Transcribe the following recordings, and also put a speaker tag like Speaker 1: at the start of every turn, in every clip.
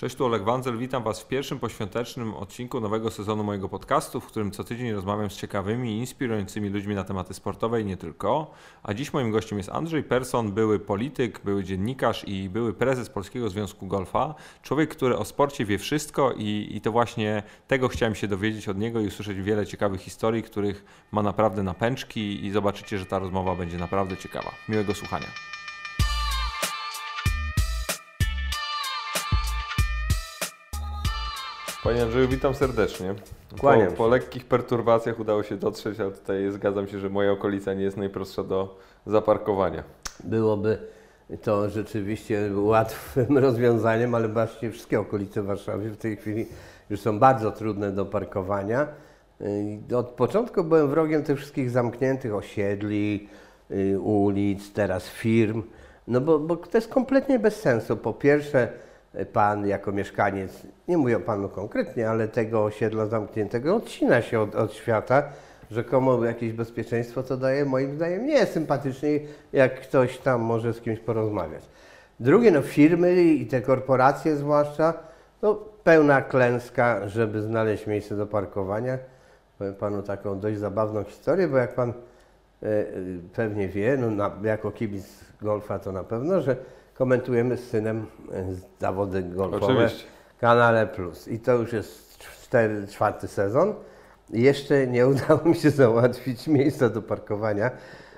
Speaker 1: Cześć, tu Oleg Wanzel. Witam Was w pierwszym poświątecznym odcinku nowego sezonu mojego podcastu, w którym co tydzień rozmawiam z ciekawymi i inspirującymi ludźmi na tematy sportowe i nie tylko. A dziś moim gościem jest Andrzej Persson, były polityk, były dziennikarz i były prezes Polskiego Związku Golfa. Człowiek, który o sporcie wie wszystko i, i to właśnie tego chciałem się dowiedzieć od niego i usłyszeć wiele ciekawych historii, których ma naprawdę na pęczki i zobaczycie, że ta rozmowa będzie naprawdę ciekawa. Miłego słuchania. Panie Andrzeju, witam serdecznie.
Speaker 2: Kłaniam
Speaker 1: po, po lekkich perturbacjach udało się dotrzeć, ale tutaj zgadzam się, że moja okolica nie jest najprostsza do zaparkowania.
Speaker 2: Byłoby to rzeczywiście łatwym rozwiązaniem, ale właśnie wszystkie okolice Warszawy w tej chwili już są bardzo trudne do parkowania. Od początku byłem wrogiem tych wszystkich zamkniętych osiedli, y, ulic, teraz firm, no bo, bo to jest kompletnie bez sensu. Po pierwsze, pan jako mieszkaniec, nie mówię o panu konkretnie, ale tego osiedla zamkniętego odcina się od, od świata, rzekomo jakieś bezpieczeństwo to daje, moim zdaniem nie jest sympatycznie, jak ktoś tam może z kimś porozmawiać. Drugie, no firmy i te korporacje zwłaszcza, no pełna klęska, żeby znaleźć miejsce do parkowania. Powiem panu taką dość zabawną historię, bo jak pan e, e, pewnie wie, no na, jako kibic golfa to na pewno, że komentujemy z synem e, zawody golfowe
Speaker 1: Oczywiście.
Speaker 2: Kanale Plus. I to już jest cztery, czwarty sezon. Jeszcze nie udało mi się załatwić miejsca do parkowania,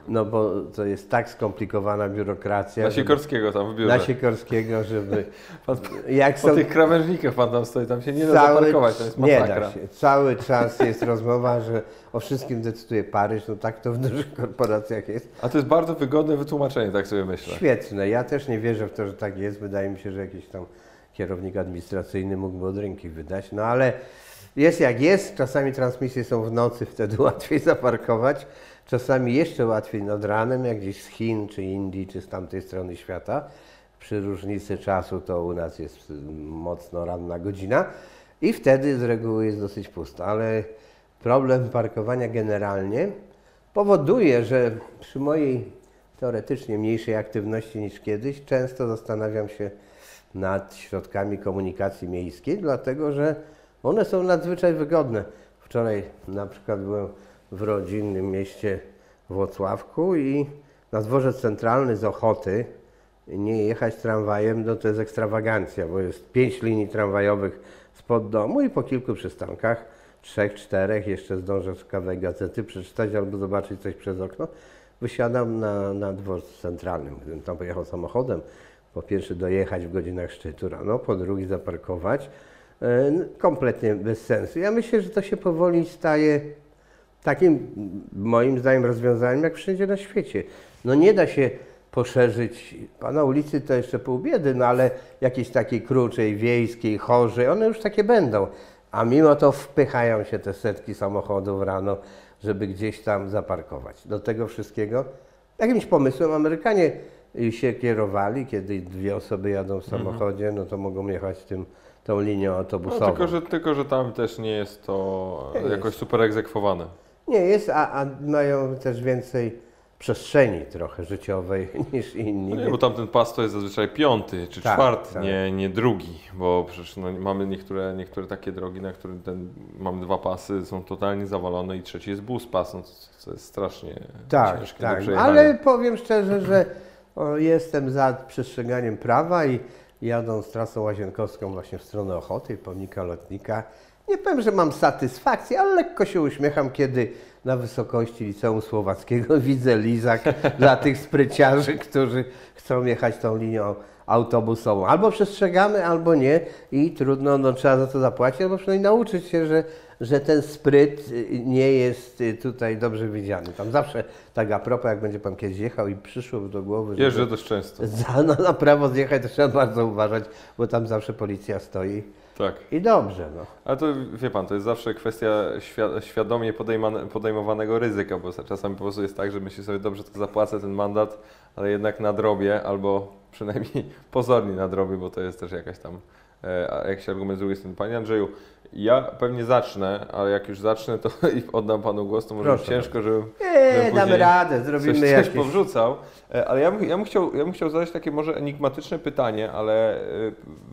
Speaker 2: no bo to jest tak skomplikowana biurokracja.
Speaker 1: Na Sikorskiego tam w biurze.
Speaker 2: na Sikorskiego, żeby...
Speaker 1: Pan,
Speaker 2: Jak
Speaker 1: po
Speaker 2: są
Speaker 1: tych krawężnikach pan tam stoi, tam się nie da zaparkować, to jest
Speaker 2: nie da się. Cały czas jest rozmowa, że o wszystkim decyduje Paryż. No tak to w dużych korporacjach jest.
Speaker 1: A to jest bardzo wygodne wytłumaczenie, tak sobie myślę.
Speaker 2: Świetne. Ja też nie wierzę w to, że tak jest. Wydaje mi się, że jakiś tam kierownik administracyjny mógłby od ręki wydać. No ale jest jak jest. Czasami transmisje są w nocy, wtedy łatwiej zaparkować. Czasami jeszcze łatwiej nad ranem, jak gdzieś z Chin, czy Indii, czy z tamtej strony świata. Przy różnicy czasu to u nas jest y, mocno ranna godzina i wtedy z reguły jest dosyć pusto. Ale problem parkowania generalnie powoduje, że przy mojej teoretycznie mniejszej aktywności niż kiedyś, często zastanawiam się nad środkami komunikacji miejskiej, dlatego że one są nadzwyczaj wygodne. Wczoraj na przykład byłem w rodzinnym mieście Włocławku i na dworzec centralny z Ochoty nie jechać tramwajem, no to jest ekstrawagancja, bo jest pięć linii tramwajowych spod domu i po kilku przystankach, trzech, czterech, jeszcze zdążę kawę gazety przeczytać albo zobaczyć coś przez okno, wysiadam na, na dworcu centralnym. Gdybym tam pojechał samochodem, po pierwsze dojechać w godzinach szczytu rano, po drugie zaparkować, e, kompletnie bez sensu. Ja myślę, że to się powoli staje takim moim zdaniem rozwiązaniem jak wszędzie na świecie. No nie da się poszerzyć, a na ulicy to jeszcze pół biedy, no ale jakiejś takiej krócej, wiejskiej, chorzej, one już takie będą. A mimo to wpychają się te setki samochodów rano, żeby gdzieś tam zaparkować. Do tego wszystkiego jakimś pomysłem Amerykanie się kierowali, kiedy dwie osoby jadą w samochodzie, no to mogą jechać tym, tą linią
Speaker 1: No,
Speaker 2: autobusową.
Speaker 1: tylko, że, tylko, że tam też nie jest to
Speaker 2: Nie
Speaker 1: jakoś
Speaker 2: jest.
Speaker 1: super egzekwowane.
Speaker 2: Nie jest, a, a mają też więcej przestrzeni trochę życiowej niż inni.
Speaker 1: No nie, bo tamten pas to jest zazwyczaj piąty czy
Speaker 2: Tak,
Speaker 1: czwarty,
Speaker 2: tak.
Speaker 1: Nie, nie drugi, bo przecież no, mamy niektóre, niektóre takie drogi, na których ten, mamy dwa pasy, są totalnie zawalone i trzeci jest bus pas, no, to jest strasznie
Speaker 2: Tak,
Speaker 1: ciężkie do
Speaker 2: tak.
Speaker 1: przejechania.
Speaker 2: Ale powiem szczerze, że o, jestem za przestrzeganiem prawa i jadąc trasą łazienkowską właśnie w stronę Ochoty, pomnika lotnika, nie powiem, że mam satysfakcję, ale lekko się uśmiecham, kiedy na wysokości Liceum Słowackiego widzę lizak dla tych spryciarzy, którzy chcą jechać tą linią autobusową. Albo przestrzegamy, albo nie i trudno, no, trzeba za to zapłacić, albo przynajmniej nauczyć się, że, że ten spryt y, nie jest y, tutaj dobrze widziany. Tam zawsze tak a propos, jak będzie Pan kiedyś jechał i przyszło do głowy, że
Speaker 1: Jeżdżę dość często.
Speaker 2: za, no, na prawo zjechać, to trzeba bardzo uważać, bo tam zawsze policja stoi.
Speaker 1: Tak.
Speaker 2: I dobrze, no.
Speaker 1: Ale to wie pan, to jest zawsze kwestia świa- świadomie podejmowanego ryzyka, bo czasami po prostu jest tak, że myśli sobie, dobrze, to zapłacę ten mandat, ale jednak nadrobię albo przynajmniej pozornie nadrobił, bo to jest też jakaś tam e, jakiś argument z drugiej strony. Panie Andrzeju, ja pewnie zacznę, ale jak już zacznę, to i oddam Panu głos, to może być
Speaker 2: Proszę
Speaker 1: ciężko, żebym
Speaker 2: Nie, damy radę,
Speaker 1: coś,
Speaker 2: zrobimy
Speaker 1: coś
Speaker 2: jakieś...
Speaker 1: powrzucał. E, Ale ja bym, ja, bym chciał, ja bym chciał zadać takie może enigmatyczne pytanie, ale e,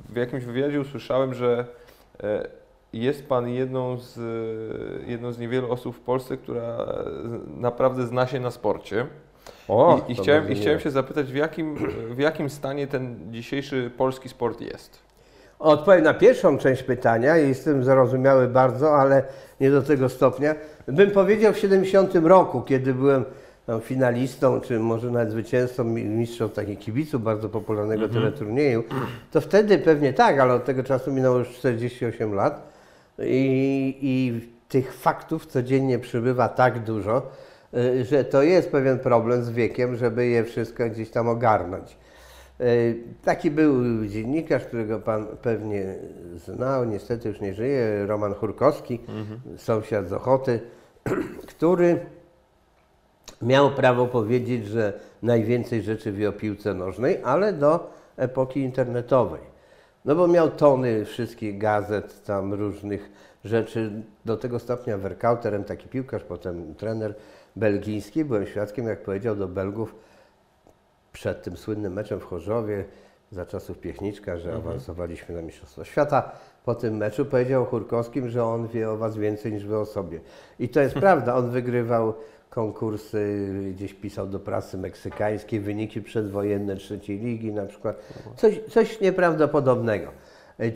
Speaker 1: w jakimś wywiadzie usłyszałem, że e, jest Pan jedną z, jedną z niewielu osób w Polsce, która naprawdę zna się na sporcie.
Speaker 2: O,
Speaker 1: I, i chciałem, I chciałem się zapytać, w jakim, w jakim stanie ten dzisiejszy polski sport jest?
Speaker 2: Odpowiem na pierwszą część pytania. Jestem zrozumiały bardzo, ale nie do tego stopnia. Bym powiedział w 70 roku, kiedy byłem finalistą, czy może nawet zwycięzcą, mi- mistrzem takich kibiców bardzo popularnego teleturnieju, to wtedy pewnie tak, ale od tego czasu minęło już 48 lat i, i tych faktów codziennie przybywa tak dużo, y, że to jest pewien problem z wiekiem, żeby je wszystko gdzieś tam ogarnąć. Y, Taki był dziennikarz, którego pan pewnie znał, niestety już nie żyje, Roman Churkowski, sąsiad z Ochoty, który miał prawo powiedzieć, że najwięcej rzeczy wie o piłce nożnej, ale do epoki internetowej. No bo miał tony wszystkich gazet, tam różnych rzeczy, do tego stopnia werkauterem, taki piłkarz, potem trener belgijski. Byłem świadkiem, jak powiedział do Belgów przed tym słynnym meczem w Chorzowie, za czasów Piechniczka, że awansowaliśmy na Mistrzostwo Świata. Po tym meczu powiedział Chórkowskim, że on wie o Was więcej niż Wy o sobie. I to jest prawda, on wygrywał konkursy, gdzieś pisał do prasy meksykańskiej, wyniki przedwojenne trzeciej ligi na przykład. Coś, coś nieprawdopodobnego.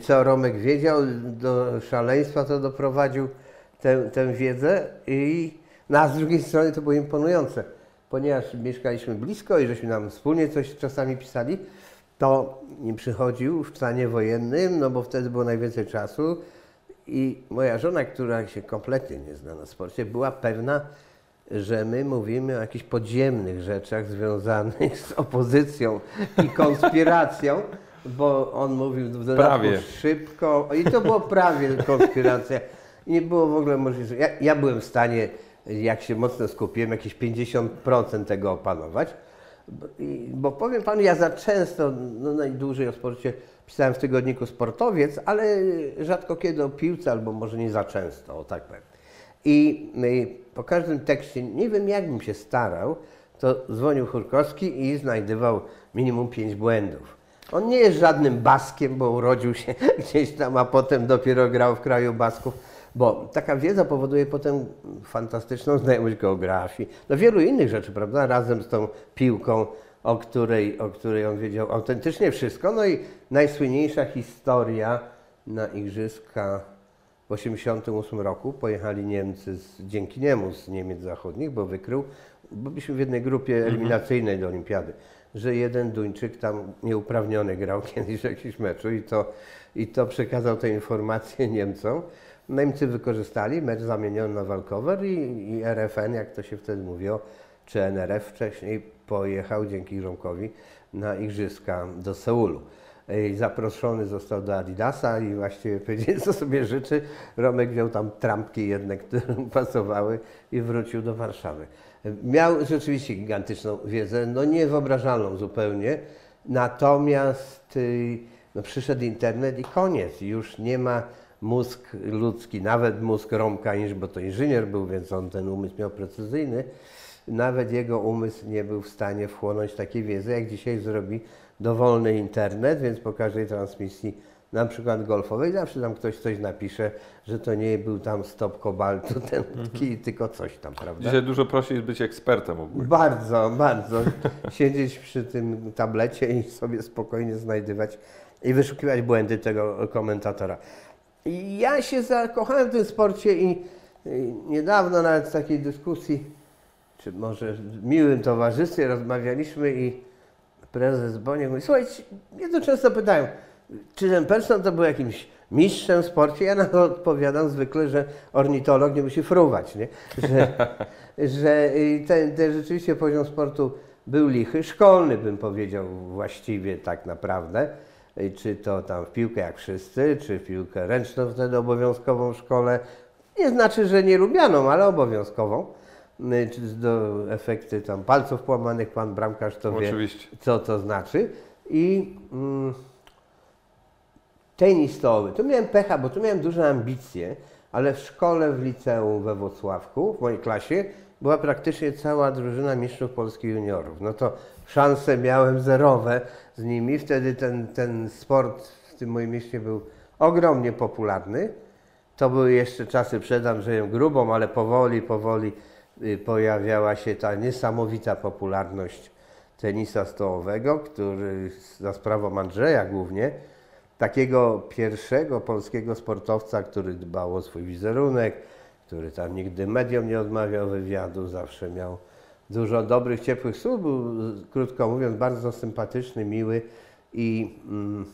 Speaker 2: Co Romek wiedział, do szaleństwa to doprowadził tę, tę wiedzę i no, a z drugiej strony to było imponujące, ponieważ mieszkaliśmy blisko i żeśmy nam wspólnie coś czasami pisali, to nie przychodził w stanie wojennym, no bo wtedy było najwięcej czasu i moja żona, która się kompletnie nie zna na sporcie, była pewna, że my mówimy o jakichś podziemnych rzeczach związanych z opozycją i konspiracją, bo on mówił w dodatku szybko i to było prawie konspiracja. I nie było w ogóle możliwości. Ja, ja byłem w stanie, jak się mocno skupiłem, jakieś 50% tego opanować. Bo, powiem panu, ja za często, no najdłużej o sporcie pisałem w tygodniku Sportowiec, ale rzadko kiedy o piłce, albo może nie za często, o tak powiem. I y, po każdym tekście, nie wiem jakbym się starał, to dzwonił Chórkowski i znajdywał minimum pięć błędów. On nie jest żadnym baskiem, bo urodził się gdzieś tam, a potem dopiero grał w kraju basków, bo taka wiedza powoduje potem fantastyczną znajomość geografii, no wielu innych rzeczy, prawda, razem z tą piłką, o której, o której on wiedział autentycznie wszystko. No i najsłynniejsza historia na Igrzyska w 1988 roku pojechali Niemcy z, dzięki niemu z Niemiec Zachodnich, bo wykrył, bo byliśmy w jednej grupie eliminacyjnej do Olimpiady, że jeden Duńczyk tam nieuprawniony grał kiedyś w jakimś meczu i to, i to przekazał tę informację Niemcom. Niemcy wykorzystali, mecz zamieniono na walkover i, i RFN, jak to się wtedy mówiło, czy NRF wcześniej pojechał dzięki Romkowi na igrzyska do Seulu. I zaproszony został do Adidasa i właściwie powiedział, co sobie życzy. Romek wziął tam trampki jedne, które mu pasowały i wrócił do Warszawy. Miał rzeczywiście gigantyczną wiedzę, no niewyobrażalną zupełnie. Natomiast y, no, przyszedł internet i koniec. Już nie ma mózg ludzki, nawet mózg Romka, Inż- bo to inżynier był, więc on ten umysł miał precyzyjny. Nawet jego umysł nie był w stanie wchłonąć takiej wiedzy, jak dzisiaj zrobi dowolny internet, więc po każdej transmisji, na przykład golfowej, zawsze tam ktoś coś napisze, że to nie był tam stop kobaltu, ten kij, tylko coś tam, prawda?
Speaker 1: Dzisiaj dużo jest być ekspertem ogólnie.
Speaker 2: Bardzo, bardzo. Siedzieć przy tym tablecie i sobie spokojnie znajdywać i wyszukiwać błędy tego komentatora. Ja się zakochałem w tym sporcie i, i niedawno nawet w takiej dyskusji, czy może w miłym towarzystwie rozmawialiśmy i prezes Boniek mówi, słuchajcie, mnie to często pytają, czy ten person to był jakimś mistrzem w sporcie? Ja na to odpowiadam zwykle, że ornitolog nie musi fruwać, nie? Że, że y, ten, ten rzeczywiście poziom sportu był lichy, szkolny bym powiedział właściwie tak naprawdę. Czy to tam w piłkę jak wszyscy, czy w piłkę ręczną wtedy obowiązkową w szkole. Nie znaczy, że nie lubianą, ale obowiązkową. Y, do efekty tam palców połamanych pan bramkarz to wie
Speaker 1: Oczywiście.
Speaker 2: co to znaczy. i mm, tenis stołowy. Tu miałem pecha, bo tu miałem duże ambicje, ale w szkole, w liceum we Włocławku, w mojej klasie, była praktycznie cała drużyna mistrzów Polski juniorów. No to szanse miałem zerowe z nimi. Wtedy ten, ten sport w tym moim mieście był ogromnie popularny. To były jeszcze czasy przed Andrzejem Grubą, ale powoli, powoli y, pojawiała się ta niesamowita popularność tenisa stołowego, który za sprawą Andrzeja głównie, takiego pierwszego polskiego sportowca, który dbał o swój wizerunek, który tam nigdy mediom nie odmawiał wywiadu, zawsze miał dużo dobrych, ciepłych słów, był, krótko mówiąc, bardzo sympatyczny, miły i, mm,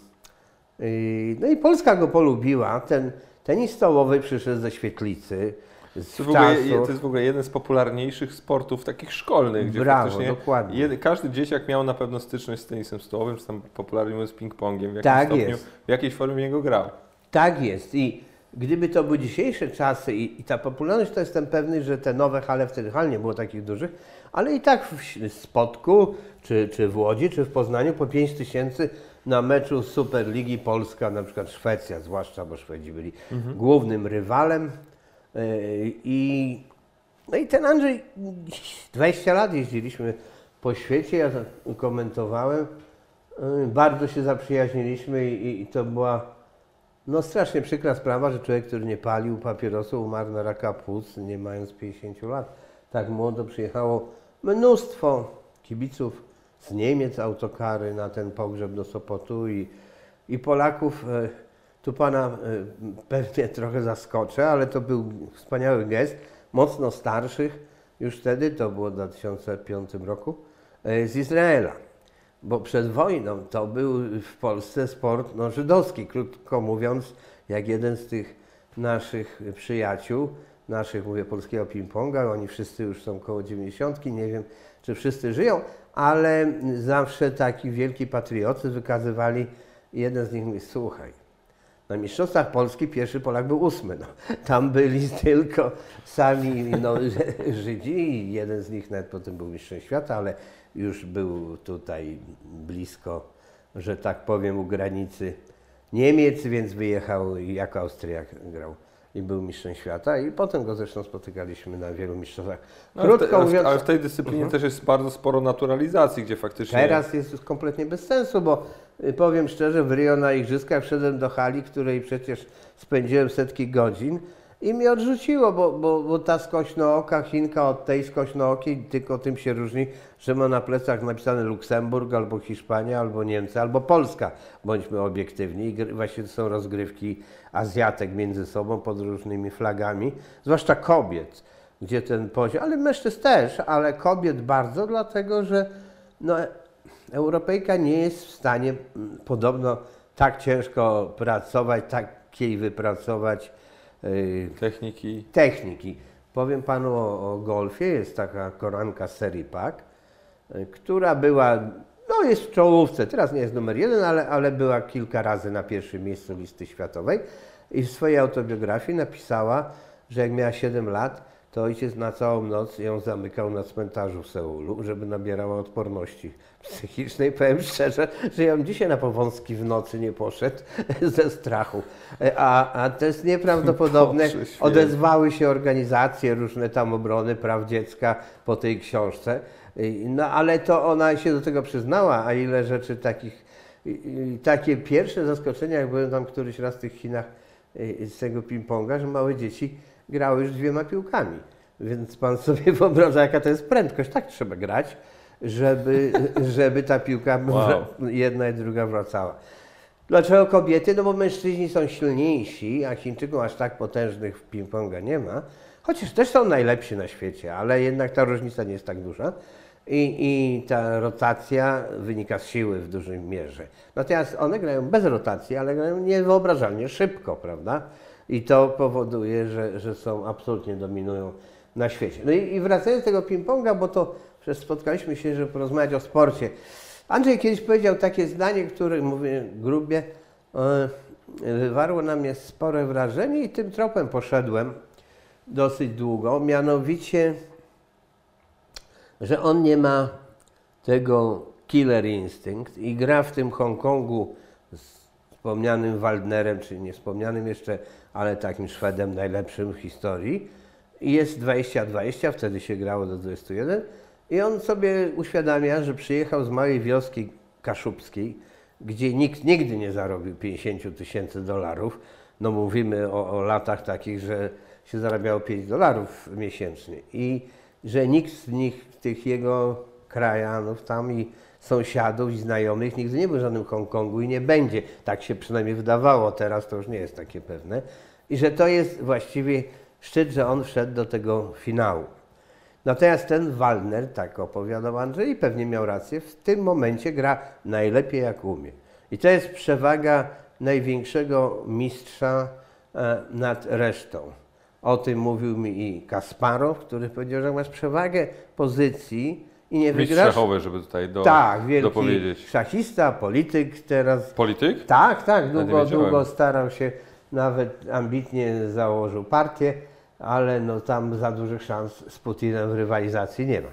Speaker 2: i no i Polska go polubiła. Ten tenis stołowy przyszedł ze świetlicy, z
Speaker 1: To, w ogóle, to jest w ogóle jeden z popularniejszych sportów takich szkolnych, gdzie
Speaker 2: Brawo, dokładnie.
Speaker 1: jed- każdy dzieciak miał na pewno styczność z tenisem stołowym, czy tam popularnie mówiąc ping-pongiem, w jakimś
Speaker 2: Tak
Speaker 1: stopniu,
Speaker 2: jest.
Speaker 1: w jakiejś formie niego grał.
Speaker 2: Tak jest i gdyby to były dzisiejsze czasy i, i ta popularność, to jestem pewny, że te nowe hale, wtedy hal nie było takich dużych, ale i tak w Spodku, czy, czy w Łodzi, czy w Poznaniu po 5 tysięcy na meczu Superligi Polska, na przykład Szwecja, zwłaszcza, bo Szwedzi byli głównym rywalem Yy, i no i ten Andrzej, 20 lat jeździliśmy po świecie, ja to komentowałem, Yy, bardzo się zaprzyjaźniliśmy i, i to była no strasznie przykra sprawa, że człowiek, który nie palił papierosów, umarł na raka płuc, nie mając 50 lat. Tak młodo przyjechało mnóstwo kibiców z Niemiec, autokary na ten pogrzeb do Sopotu i, i Polaków. e, Tu pana e, pewnie trochę zaskoczę, ale to był wspaniały gest, mocno starszych, już wtedy, to było w 2005 roku, e, z Izraela. Bo przed wojną to był w Polsce sport no, żydowski, krótko mówiąc, jak jeden z tych naszych przyjaciół, naszych, mówię, polskiego ping-ponga, oni wszyscy już są koło 90, nie wiem, czy wszyscy żyją, ale zawsze taki wielki patriotyzm wykazywali. Jeden z nich mówi, słuchaj, na Mistrzostwach Polski pierwszy Polak był ósmy. No. Tam byli tylko sami no, Żydzi jeden z nich nawet potem był mistrzem świata, ale już był tutaj blisko, że tak powiem, u granicy Niemiec, więc wyjechał i jako Austriak grał i był mistrzem świata i potem go zresztą spotykaliśmy na wielu mistrzostwach.
Speaker 1: No, ale, w
Speaker 2: Krótko
Speaker 1: te,
Speaker 2: mówiąc,
Speaker 1: ale w tej dyscyplinie też jest bardzo sporo naturalizacji, gdzie faktycznie...
Speaker 2: Teraz jest już kompletnie bez sensu, bo y, powiem szczerze, w Rio na Igrzyskach wszedłem do hali, której przecież spędziłem setki godzin i mnie odrzuciło, bo, bo, bo ta skośnooka Chinka od tej skośnookiej tylko tym się różni, że ma na plecach napisane Luksemburg, albo Hiszpania, albo Niemcy, albo Polska. Bądźmy obiektywni. I właśnie są rozgrywki Azjatek między sobą pod różnymi flagami, zwłaszcza kobiet, gdzie ten poziom, ale mężczyzn też, ale kobiet bardzo, dlatego że no, Europejka nie jest w stanie podobno tak ciężko pracować, takiej wypracować
Speaker 1: Techniki.
Speaker 2: techniki. Powiem panu o, o golfie, jest taka koranka serii PAK, y, która była, no jest w czołówce, teraz nie jest numer jeden, ale, ale była kilka razy na pierwszym miejscu listy światowej i w swojej autobiografii napisała, że jak miała 7 lat, to ojciec na całą noc ją zamykał na cmentarzu w Seulu, żeby nabierała odporności psychicznej. Powiem szczerze, że ja bym dzisiaj na powązki w nocy nie poszedł ze strachu. A, a to jest nieprawdopodobne. Odezwały się organizacje różne tam obrony praw dziecka po tej książce. No ale to ona się do tego przyznała, a ile rzeczy takich, takie pierwsze zaskoczenia, jak byłem tam któryś raz w tych Chinach z tego ping-ponga, że małe dzieci grały już dwiema piłkami. Więc pan sobie wyobraża, jaka to jest prędkość. Tak trzeba grać, żeby, żeby ta piłka
Speaker 1: Wow.
Speaker 2: jedna i druga wracała. Dlaczego kobiety? No bo mężczyźni są silniejsi, a Chińczyków aż tak potężnych w ping-ponga nie ma. Chociaż też są najlepsi na świecie, ale jednak ta różnica nie jest tak duża. I, I ta rotacja wynika z siły w dużej mierze. Natomiast one grają bez rotacji, ale grają niewyobrażalnie szybko, prawda? I to powoduje, że, że są absolutnie dominują na świecie. No i, i wracając do tego ping-ponga, bo to przecież spotkaliśmy się, żeby porozmawiać o sporcie. Andrzej kiedyś powiedział takie zdanie, które, mówię grubie, e, wywarło na mnie spore wrażenie i tym tropem poszedłem dosyć długo, mianowicie, że on nie ma tego killer instynkt i gra w tym Hongkongu z wspomnianym Waldnerem, czy niespomnianym jeszcze, ale takim Szwedem najlepszym w historii. Jest 20-20, wtedy się grało do 21. I on sobie uświadamia, że przyjechał z małej wioski kaszubskiej, gdzie nikt nigdy nie zarobił 50 tysięcy dolarów. No mówimy o, o latach takich, że się zarabiało 5 dolarów miesięcznie. I że nikt z nich, tych jego krajanów tam i sąsiadów i znajomych nigdy nie był w żadnym Hongkongu i nie będzie. Tak się przynajmniej wydawało, teraz to już nie jest takie pewne. I że to jest właściwie szczyt, że on wszedł do tego finału. Natomiast ten Walner, tak opowiadał Andrzej, i pewnie miał rację, w tym momencie gra najlepiej jak umie. I to jest przewaga największego mistrza e, nad resztą. O tym mówił mi i Kasparow, który powiedział, że masz przewagę pozycji i nie
Speaker 1: Mistrz
Speaker 2: wygrasz.
Speaker 1: szachowy, żeby tutaj do,
Speaker 2: Tak, wielki
Speaker 1: dopowiedzieć.
Speaker 2: szachista, polityk teraz.
Speaker 1: Polityk?
Speaker 2: Tak, tak, długo, długo starał się, nawet ambitnie założył partię, ale no tam za dużych szans z Putinem w rywalizacji nie ma.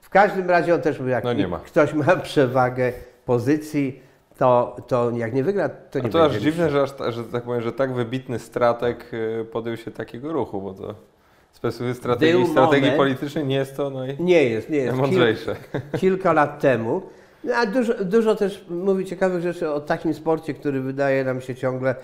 Speaker 2: W każdym razie on też był, jak
Speaker 1: No nie ma.
Speaker 2: ktoś ma przewagę pozycji, to, to jak nie wygra, to nie
Speaker 1: A to aż dziwne, że, aż, że tak powiem, że tak wybitny strateg y, podjął się takiego ruchu, bo to z perspektywy strategii,
Speaker 2: Był
Speaker 1: strategii
Speaker 2: moment-
Speaker 1: politycznej nie jest to naj,
Speaker 2: Nie jest, nie jest.
Speaker 1: najmądrzejsze.
Speaker 2: kilka lat temu. No, A dużo, dużo też mówi ciekawych rzeczy o takim sporcie, który wydaje nam się ciągle,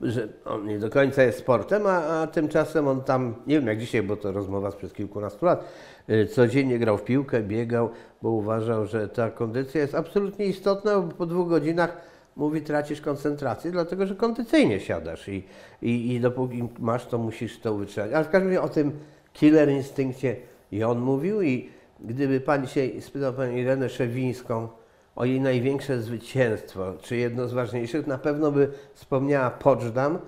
Speaker 2: że on nie do końca jest sportem, a, a tymczasem on tam, nie wiem jak dzisiaj, bo to rozmowa sprzed kilkunastu lat, y, codziennie grał w piłkę, biegał, bo uważał, że ta kondycja jest absolutnie istotna, bo po dwóch godzinach mówi tracisz koncentrację, dlatego że kondycyjnie siadasz i, i, i dopóki masz, to musisz to wytrzymać. Ale w każdym razie o tym killer instynkcie i on mówił i gdyby Pan dzisiaj spytał Panią Irenę Szewińską o jej największe zwycięstwo, czy jedno z ważniejszych, na pewno by wspomniała Poczdam,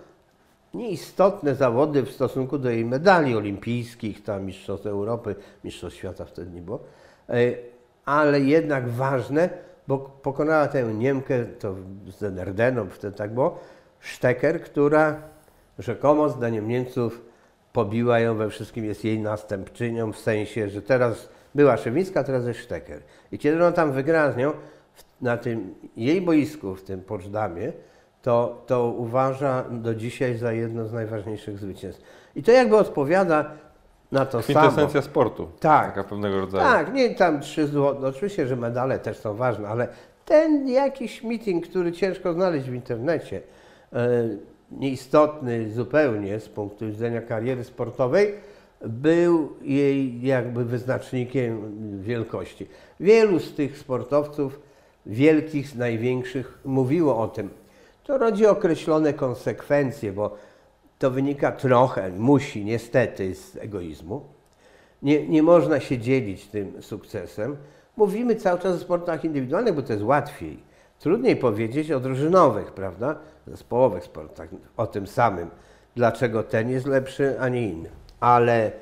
Speaker 2: nieistotne zawody w stosunku do jej medali olimpijskich, tam Mistrzostw Europy, Mistrzostw Świata wtedy nie było, e, ale jednak ważne, bo pokonała tę Niemkę, to z Ardeną wtedy tak było, Szteker, która rzekomo zdaniem Niemców pobiła ją we wszystkim, jest jej następczynią, w sensie, że teraz była Szewińska, teraz jest Szteker. I kiedy ona tam wygrała z nią, na tym jej boisku, w tym Poczdamie, to, to uważa do dzisiaj za jedno z najważniejszych zwycięstw. I to jakby odpowiada na to samo.
Speaker 1: Kwintesencja sportu.
Speaker 2: Tak.
Speaker 1: Taka pewnego rodzaju.
Speaker 2: Tak, nie tam trzy złote. No, oczywiście, że medale też są ważne, ale ten jakiś meeting, który ciężko znaleźć w internecie, e, nieistotny zupełnie z punktu widzenia kariery sportowej, był jej jakby wyznacznikiem wielkości. Wielu z tych sportowców, wielkich, największych, mówiło o tym. To rodzi określone konsekwencje, bo to wynika trochę, musi niestety, z egoizmu. Nie, nie można się dzielić tym sukcesem. Mówimy cały czas o sportach indywidualnych, bo to jest łatwiej. Trudniej powiedzieć o drużynowych, prawda? Zespołowych sportach, o tym samym. Dlaczego ten jest lepszy, a nie inny. Ale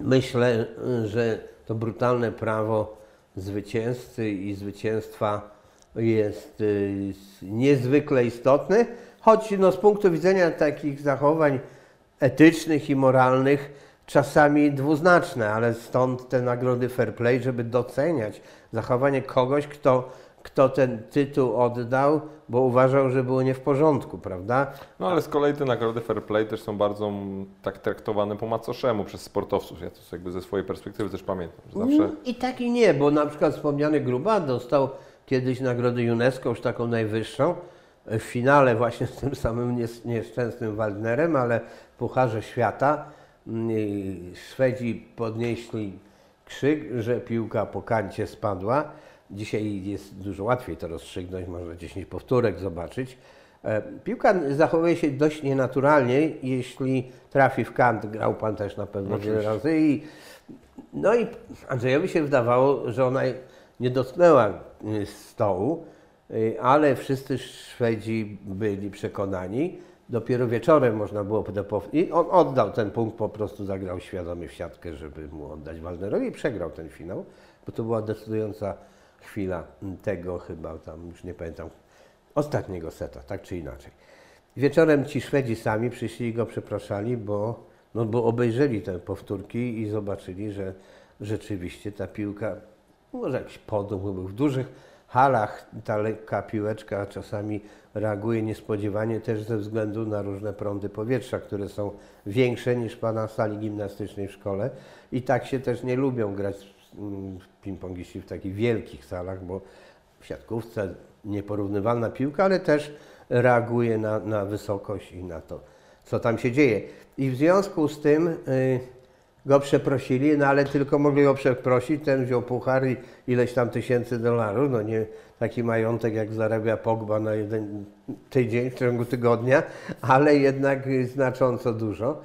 Speaker 2: myślę, że to brutalne prawo zwycięzcy i zwycięstwa jest y, niezwykle istotne, choć no, z punktu widzenia takich zachowań etycznych i moralnych czasami dwuznaczne, ale stąd te nagrody fair play, żeby doceniać zachowanie kogoś, kto, kto ten tytuł oddał, bo uważał, że było nie w porządku, prawda?
Speaker 1: No ale z kolei te nagrody fair play też są bardzo mm, tak traktowane po macoszemu przez sportowców. Ja to jakby ze swojej perspektywy też pamiętam, zawsze
Speaker 2: Mm, I tak i nie, bo na przykład wspomniany Gruba dostał kiedyś nagrodę UNESCO, już taką najwyższą, w finale właśnie z tym samym nies- nieszczęsnym Waldnerem, ale w Pucharze Świata mm, Szwedzi podnieśli krzyk, że piłka po kancie spadła. Dzisiaj jest dużo łatwiej to rozstrzygnąć, można 10 powtórek zobaczyć. E, Piłka zachowuje się dość nienaturalnie, jeśli trafi w kant, grał Pan też na pewno wiele
Speaker 1: Oczywiście.
Speaker 2: razy i no i Andrzejowi się wydawało, że ona nie dotknęła y, stołu, ale wszyscy Szwedzi byli przekonani. Dopiero wieczorem można było I on oddał ten punkt, po prostu zagrał świadomie w siatkę, żeby mu oddać Walnerowi i przegrał ten finał, bo to była decydująca chwila tego chyba tam, już nie pamiętam, ostatniego seta, tak czy inaczej. Wieczorem ci Szwedzi sami przyszli i go przepraszali, bo, no bo obejrzeli te powtórki i zobaczyli, że rzeczywiście ta piłka może jakiś podum był. W dużych halach ta lekka piłeczka czasami reaguje niespodziewanie też ze względu na różne prądy powietrza, które są większe niż pana sali gimnastycznej w szkole i tak się też nie lubią grać mm, ping-pongiści w takich wielkich salach, bo w siatkówce nieporównywalna piłka, ale też reaguje na, na wysokość i na to, co tam się dzieje. I w związku z tym y, go przeprosili, no ale tylko mogli go przeprosić, ten wziął puchar i ileś tam tysięcy dolarów, no nie taki majątek jak zarabia Pogba na jeden tydzień w ciągu tygodnia, ale jednak znacząco dużo.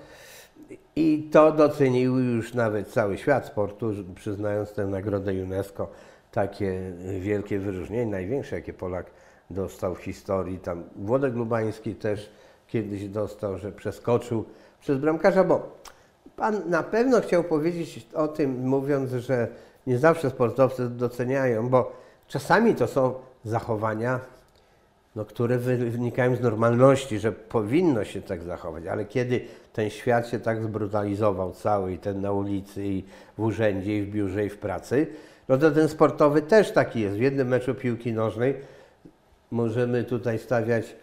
Speaker 2: I to docenił już nawet cały świat sportu, przyznając tę nagrodę UNESCO, takie wielkie wyróżnienie, największe jakie Polak dostał w historii. Tam Włodek Lubański też kiedyś dostał, że przeskoczył przez bramkarza, bo Pan na pewno chciał powiedzieć o tym, mówiąc, że nie zawsze sportowcy doceniają, bo czasami to są zachowania, no, które wynikają z normalności, że powinno się tak zachować, ale kiedy ten świat się tak zbrutalizował cały i ten na ulicy, i w urzędzie, i w biurze, i w pracy, no to ten sportowy też taki jest. W jednym meczu piłki nożnej możemy tutaj stawiać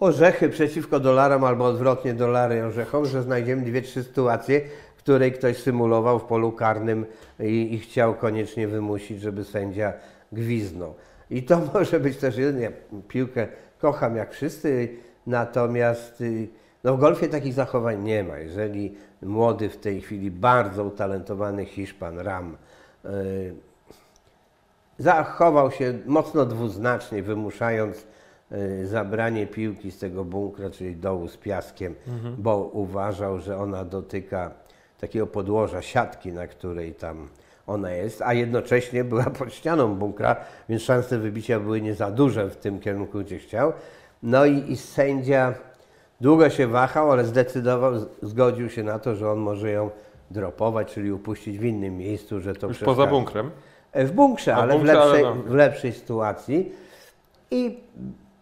Speaker 2: orzechy przeciwko dolarom albo odwrotnie dolary orzechom, że znajdziemy dwie, trzy sytuacje, w której ktoś symulował w polu karnym i, i chciał koniecznie wymusić, żeby sędzia gwiznął. I to może być też jeden, ja piłkę kocham jak wszyscy, natomiast y, no w golfie takich zachowań nie ma. Jeżeli młody w tej chwili bardzo utalentowany Hiszpan Ram yy, zachował się mocno dwuznacznie, wymuszając zabranie piłki z tego bunkra, czyli dołu z piaskiem, mhm. bo uważał, że ona dotyka takiego podłoża siatki, na której tam ona jest, a jednocześnie była pod ścianą bunkra, więc szanse wybicia były nie za duże w tym kierunku, gdzie chciał. No i, i sędzia długo się wahał, ale zdecydował, zgodził się na to, że on może ją dropować, czyli upuścić w innym miejscu, że to
Speaker 1: Już poza bunkrem?
Speaker 2: E, w bunkrze, ale, bunkrze, w lepszej, ale no. w lepszej sytuacji. I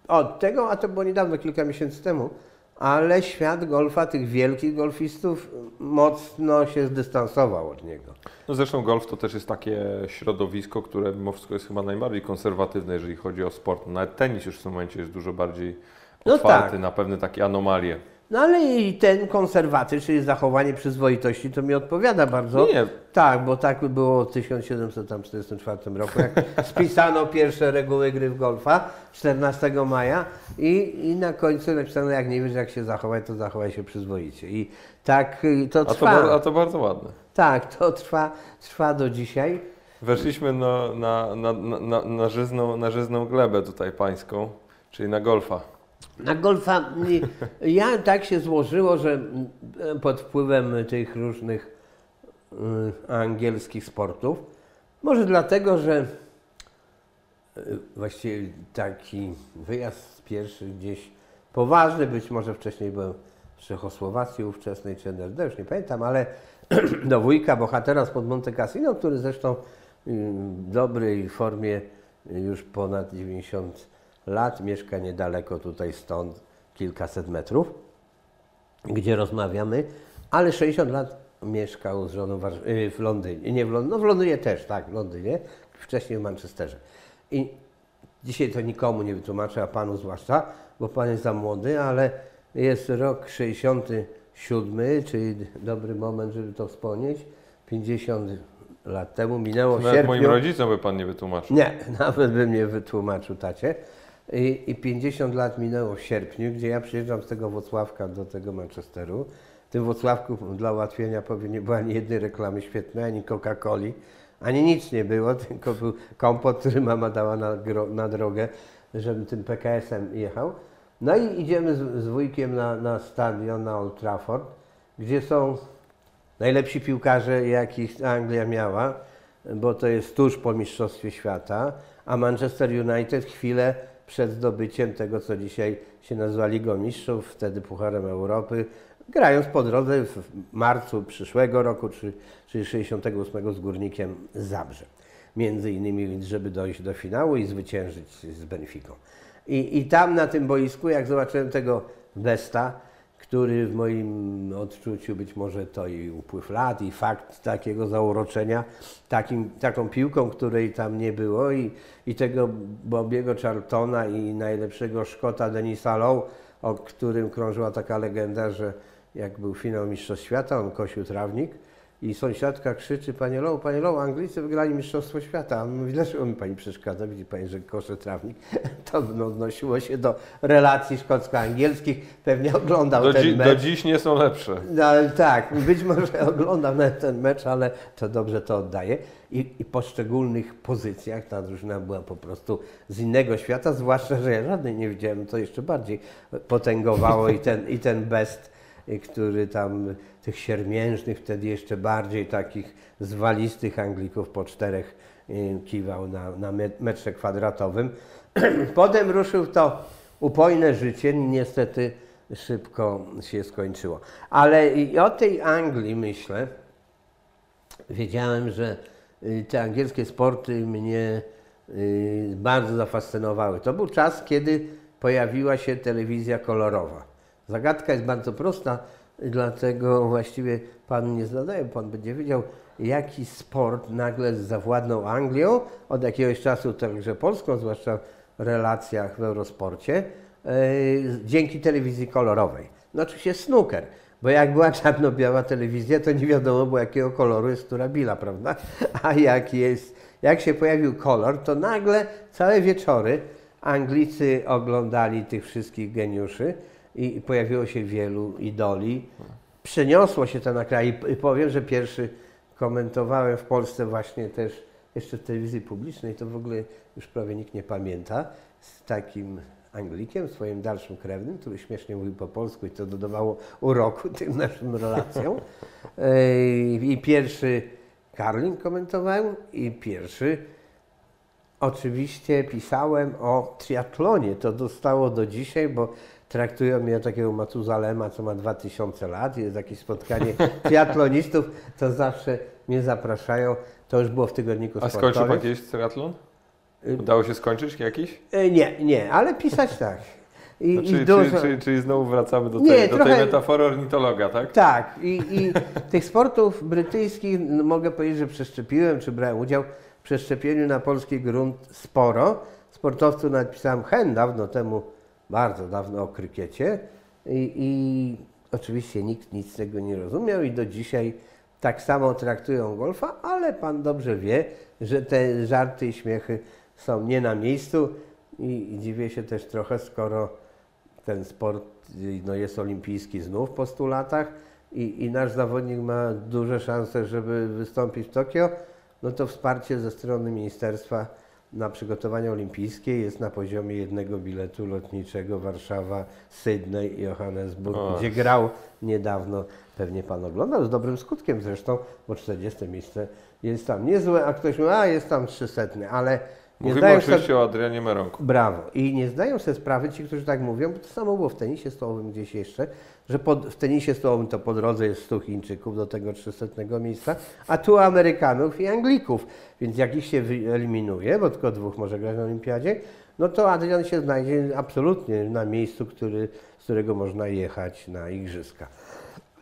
Speaker 2: od tego, a to było niedawno, kilka miesięcy temu, ale świat golfa, tych wielkich golfistów, mocno się zdystansował od niego.
Speaker 1: No zresztą golf to też jest takie środowisko, które mimo wszystko jest chyba najbardziej konserwatywne, jeżeli chodzi o sport. Nawet tenis już w tym momencie jest dużo bardziej otwarty no tak. na pewne takie anomalie.
Speaker 2: No ale i ten konserwatyzm, czyli zachowanie przyzwoitości, to mi odpowiada bardzo. Nie. Tak, bo tak było w 1744 roku, jak spisano pierwsze reguły gry w golfa 14 maja i, i na końcu napisano, jak nie wiesz jak się zachować, to zachowaj się przyzwoicie. I tak to trwa.
Speaker 1: A to, a to bardzo ładne.
Speaker 2: Tak, to trwa, trwa do dzisiaj.
Speaker 1: Weszliśmy na, na, na, na, na, żyzną, na żyzną glebę tutaj pańską, czyli na golfa.
Speaker 2: Na golfa ja tak się złożyło, że pod wpływem tych różnych y, angielskich sportów, może dlatego, że y, właściwie taki wyjazd pierwszy gdzieś poważny, być może wcześniej byłem w Czechosłowacji ówczesnej czy NRD, już nie pamiętam, ale do wujka bohatera spod Monte Cassino, który zresztą y, w dobrej formie już ponad 90 lat, mieszka niedaleko tutaj stąd, kilkaset metrów, gdzie rozmawiamy, ale 60 lat mieszkał z żoną y, w Londynie, nie w Londynie, no w Londynie też, tak, w Londynie, wcześniej w Manchesterze. I dzisiaj to nikomu nie wytłumaczę, a panu zwłaszcza, bo pan jest za młody, ale jest rok 67, czyli dobry moment, żeby to wspomnieć. 50 lat temu minęło
Speaker 1: Nawet sierpniu. moim rodzicom by pan nie wytłumaczył.
Speaker 2: Nie, nawet bym nie wytłumaczył tacie. I, I 50 lat minęło w sierpniu, gdzie ja przyjeżdżam z tego Wocławka do tego Manchesteru. W tym Wocławku dla ułatwienia powiem, nie było ani jednej reklamy świetnej, ani Coca-Coli, ani nic nie było, tylko był kompot, który mama dała na, na drogę, żebym tym PKS-em jechał. No i idziemy z, z wujkiem na, na stadion, na Old Trafford, gdzie są najlepsi piłkarze, jakich Anglia miała, bo to jest tuż po Mistrzostwie Świata, a Manchester United chwilę przed zdobyciem tego, co dzisiaj się nazywa Ligą Mistrzów, wtedy Pucharem Europy, grając po drodze w marcu przyszłego roku, czy, czyli 68 z Górnikiem Zabrze. Między innymi, żeby dojść do finału i zwyciężyć z Benficą. I, I tam na tym boisku, jak zobaczyłem tego Besta, który w moim odczuciu być może to i upływ lat, i fakt takiego zauroczenia takim, taką piłką, której tam nie było, i, i tego Bobiego Charltona i najlepszego Szkota Denisa Lowe, o którym krążyła taka legenda, że jak był finał Mistrzostw Świata, on kosił trawnik i sąsiadka krzyczy, panie Lowe, panie Lowe, Anglicy wygrali Mistrzostwo Świata. A mówi, dlaczego mi pani przeszkadza? Widzi pani, że koszę trawnik. To no, odnosiło się do relacji szkocko-angielskich. Pewnie oglądał
Speaker 1: Do,
Speaker 2: ten
Speaker 1: dzi-
Speaker 2: mecz.
Speaker 1: do dziś nie są lepsze.
Speaker 2: No, tak, być może oglądam nawet ten mecz, ale to dobrze to oddaje. I, I po szczególnych pozycjach ta drużyna była po prostu z innego świata, zwłaszcza, że ja żadnej nie widziałem, to jeszcze bardziej potęgowało i ten, i ten best, y, który tam tych siermiężnych, wtedy jeszcze bardziej takich zwalistych Anglików po czterech y, kiwał na, na me- metrze kwadratowym. Potem ruszył to upojne życie, niestety szybko się skończyło. Ale i o tej Anglii myślę, wiedziałem, że y, te angielskie sporty mnie y, bardzo zafascynowały. To był czas, kiedy pojawiła się telewizja kolorowa. Zagadka jest bardzo prosta, dlatego właściwie Pan nie zadaje, Pan będzie wiedział, jaki sport nagle zawładnął Anglią, od jakiegoś czasu także Polską, zwłaszcza w relacjach w Eurosporcie, e, dzięki telewizji kolorowej. No oczywiście snooker, bo jak była czarno-biała telewizja, to nie wiadomo było jakiego koloru jest która bila, prawda? A jak jest, jak się pojawił kolor, to nagle całe wieczory Anglicy oglądali tych wszystkich geniuszy i pojawiło się wielu idoli. Przeniosło się to na kraj i powiem, że pierwszy komentowałem w Polsce właśnie też jeszcze w telewizji publicznej, to w ogóle już prawie nikt nie pamięta, z takim Anglikiem, swoim dalszym krewnym, który śmiesznie mówił po polsku i to dodawało uroku tym naszym relacjom. Ej, I pierwszy Karlin komentowałem i pierwszy Oczywiście pisałem o triatlonie. To dostało do dzisiaj, bo traktują mnie takiego Matuzalema, co ma 2000 lat. Jest jakieś spotkanie triatlonistów, to zawsze mnie zapraszają. To już było w tygodniku
Speaker 1: A skończył
Speaker 2: sportowym.
Speaker 1: pan kiedyś triatlon? Udało się skończyć jakiś?
Speaker 2: E, Nie, nie, ale pisać tak. I,
Speaker 1: Znaczy,
Speaker 2: i
Speaker 1: czy,
Speaker 2: dużo...
Speaker 1: czy, czyli znowu wracamy do
Speaker 2: Nie,
Speaker 1: tej, do tej metafory ornitologa, tak?
Speaker 2: Tak, i, i tych sportów brytyjskich no, mogę powiedzieć, że przeszczepiłem, czy brałem udział w przeszczepieniu na polski grunt sporo. Sportowców napisałem hen dawno temu, bardzo dawno o krykiecie i, i oczywiście nikt nic z tego nie rozumiał i do dzisiaj tak samo traktują golfa, ale pan dobrze wie, że te żarty i śmiechy są nie na miejscu i, i dziwię się też trochę, skoro ten sport no, jest olimpijski znów po 100 latach i, i nasz zawodnik ma duże szanse, żeby wystąpić w Tokio, no to wsparcie ze strony ministerstwa na przygotowania olimpijskie jest na poziomie jednego biletu lotniczego Warszawa, Sydney i Johannesburg,
Speaker 1: O.
Speaker 2: gdzie grał niedawno. Pewnie Pan oglądał, z dobrym skutkiem zresztą, bo 40 miejsce jest tam niezłe, a ktoś mówi, a jest tam 300, ale nie
Speaker 1: Mówimy
Speaker 2: zdają sobie
Speaker 1: oczywiście o Adrianie Meronku.
Speaker 2: Brawo. I nie zdają sobie sprawy ci, którzy tak mówią, bo to samo było w tenisie stołowym gdzieś jeszcze, że pod, w tenisie stołowym to po drodze jest 100 Chińczyków do tego 300 miejsca, a tu Amerykanów i Anglików. Więc jak ich się wyeliminuje, bo tylko dwóch może grać na olimpiadzie, no to Adrian się znajdzie absolutnie na miejscu, który, z którego można jechać na igrzyska.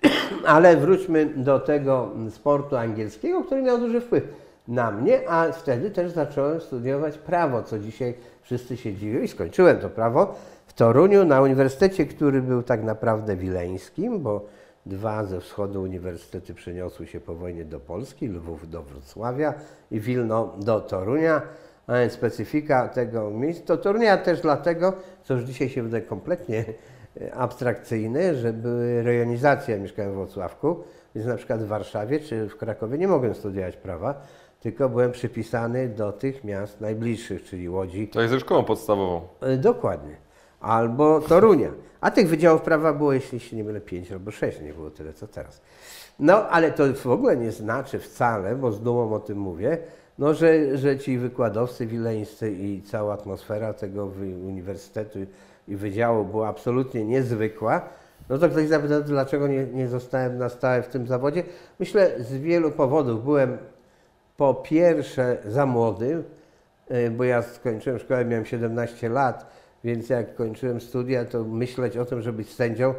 Speaker 2: Ale wróćmy do tego sportu angielskiego, który miał duży wpływ na mnie, a wtedy też zacząłem studiować prawo, co dzisiaj wszyscy się dziwią i skończyłem to prawo w Toruniu na uniwersytecie, który był tak naprawdę wileńskim, bo dwa ze wschodu uniwersytety przeniosły się po wojnie do Polski, Lwów do Wrocławia i Wilno do Torunia. A więc specyfika tego miejsca, to Torunia też dlatego, co już dzisiaj się wydaje kompletnie e, abstrakcyjne, że były rejonizacje, ja mieszkałem w Wrocławku, więc na przykład w Warszawie czy w Krakowie nie mogłem studiować prawa, tylko byłem przypisany do tych miast najbliższych, czyli Łodzi,
Speaker 1: To jest ze szkołą podstawową.
Speaker 2: E, Dokładnie. Albo Torunia. A tych wydziałów prawa było, jeśli się nie mylę, pięć albo sześć, nie było tyle co teraz. No, ale to w ogóle nie znaczy wcale, bo z dumą o tym mówię, no, że, że ci wykładowcy wileńscy i cała atmosfera tego uniwersytetu i wydziału była absolutnie niezwykła. No to ktoś zapyta, dlaczego nie, nie zostałem na stałe w tym zawodzie. Myślę z wielu powodów. Byłem po pierwsze za młody, y, bo ja skończyłem szkołę, miałem 17 lat, więc jak kończyłem studia, to myśleć o tym, żeby być sędzią,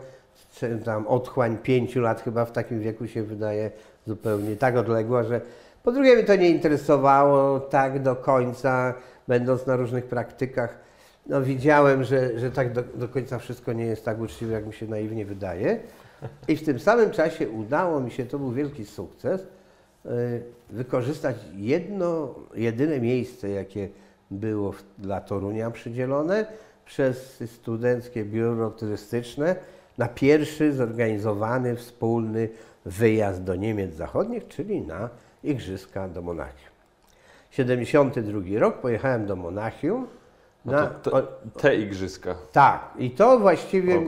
Speaker 2: tam otchłań pięciu lat chyba w takim wieku się wydaje zupełnie tak odległa, że po drugie mnie to nie interesowało tak do końca, będąc na różnych praktykach. No widziałem, że, że tak do, do końca wszystko nie jest tak uczciwe, jak mi się naiwnie wydaje. I w tym samym czasie udało mi się, to był wielki sukces, wykorzystać jedno, jedyne miejsce, jakie było dla Torunia przydzielone przez Studenckie Biuro Turystyczne na pierwszy zorganizowany wspólny wyjazd do Niemiec Zachodnich, czyli na Igrzyska do Monachium. 72 rok pojechałem do Monachium.
Speaker 1: No
Speaker 2: Na,
Speaker 1: to te, te igrzyska.
Speaker 2: tak, i to właściwie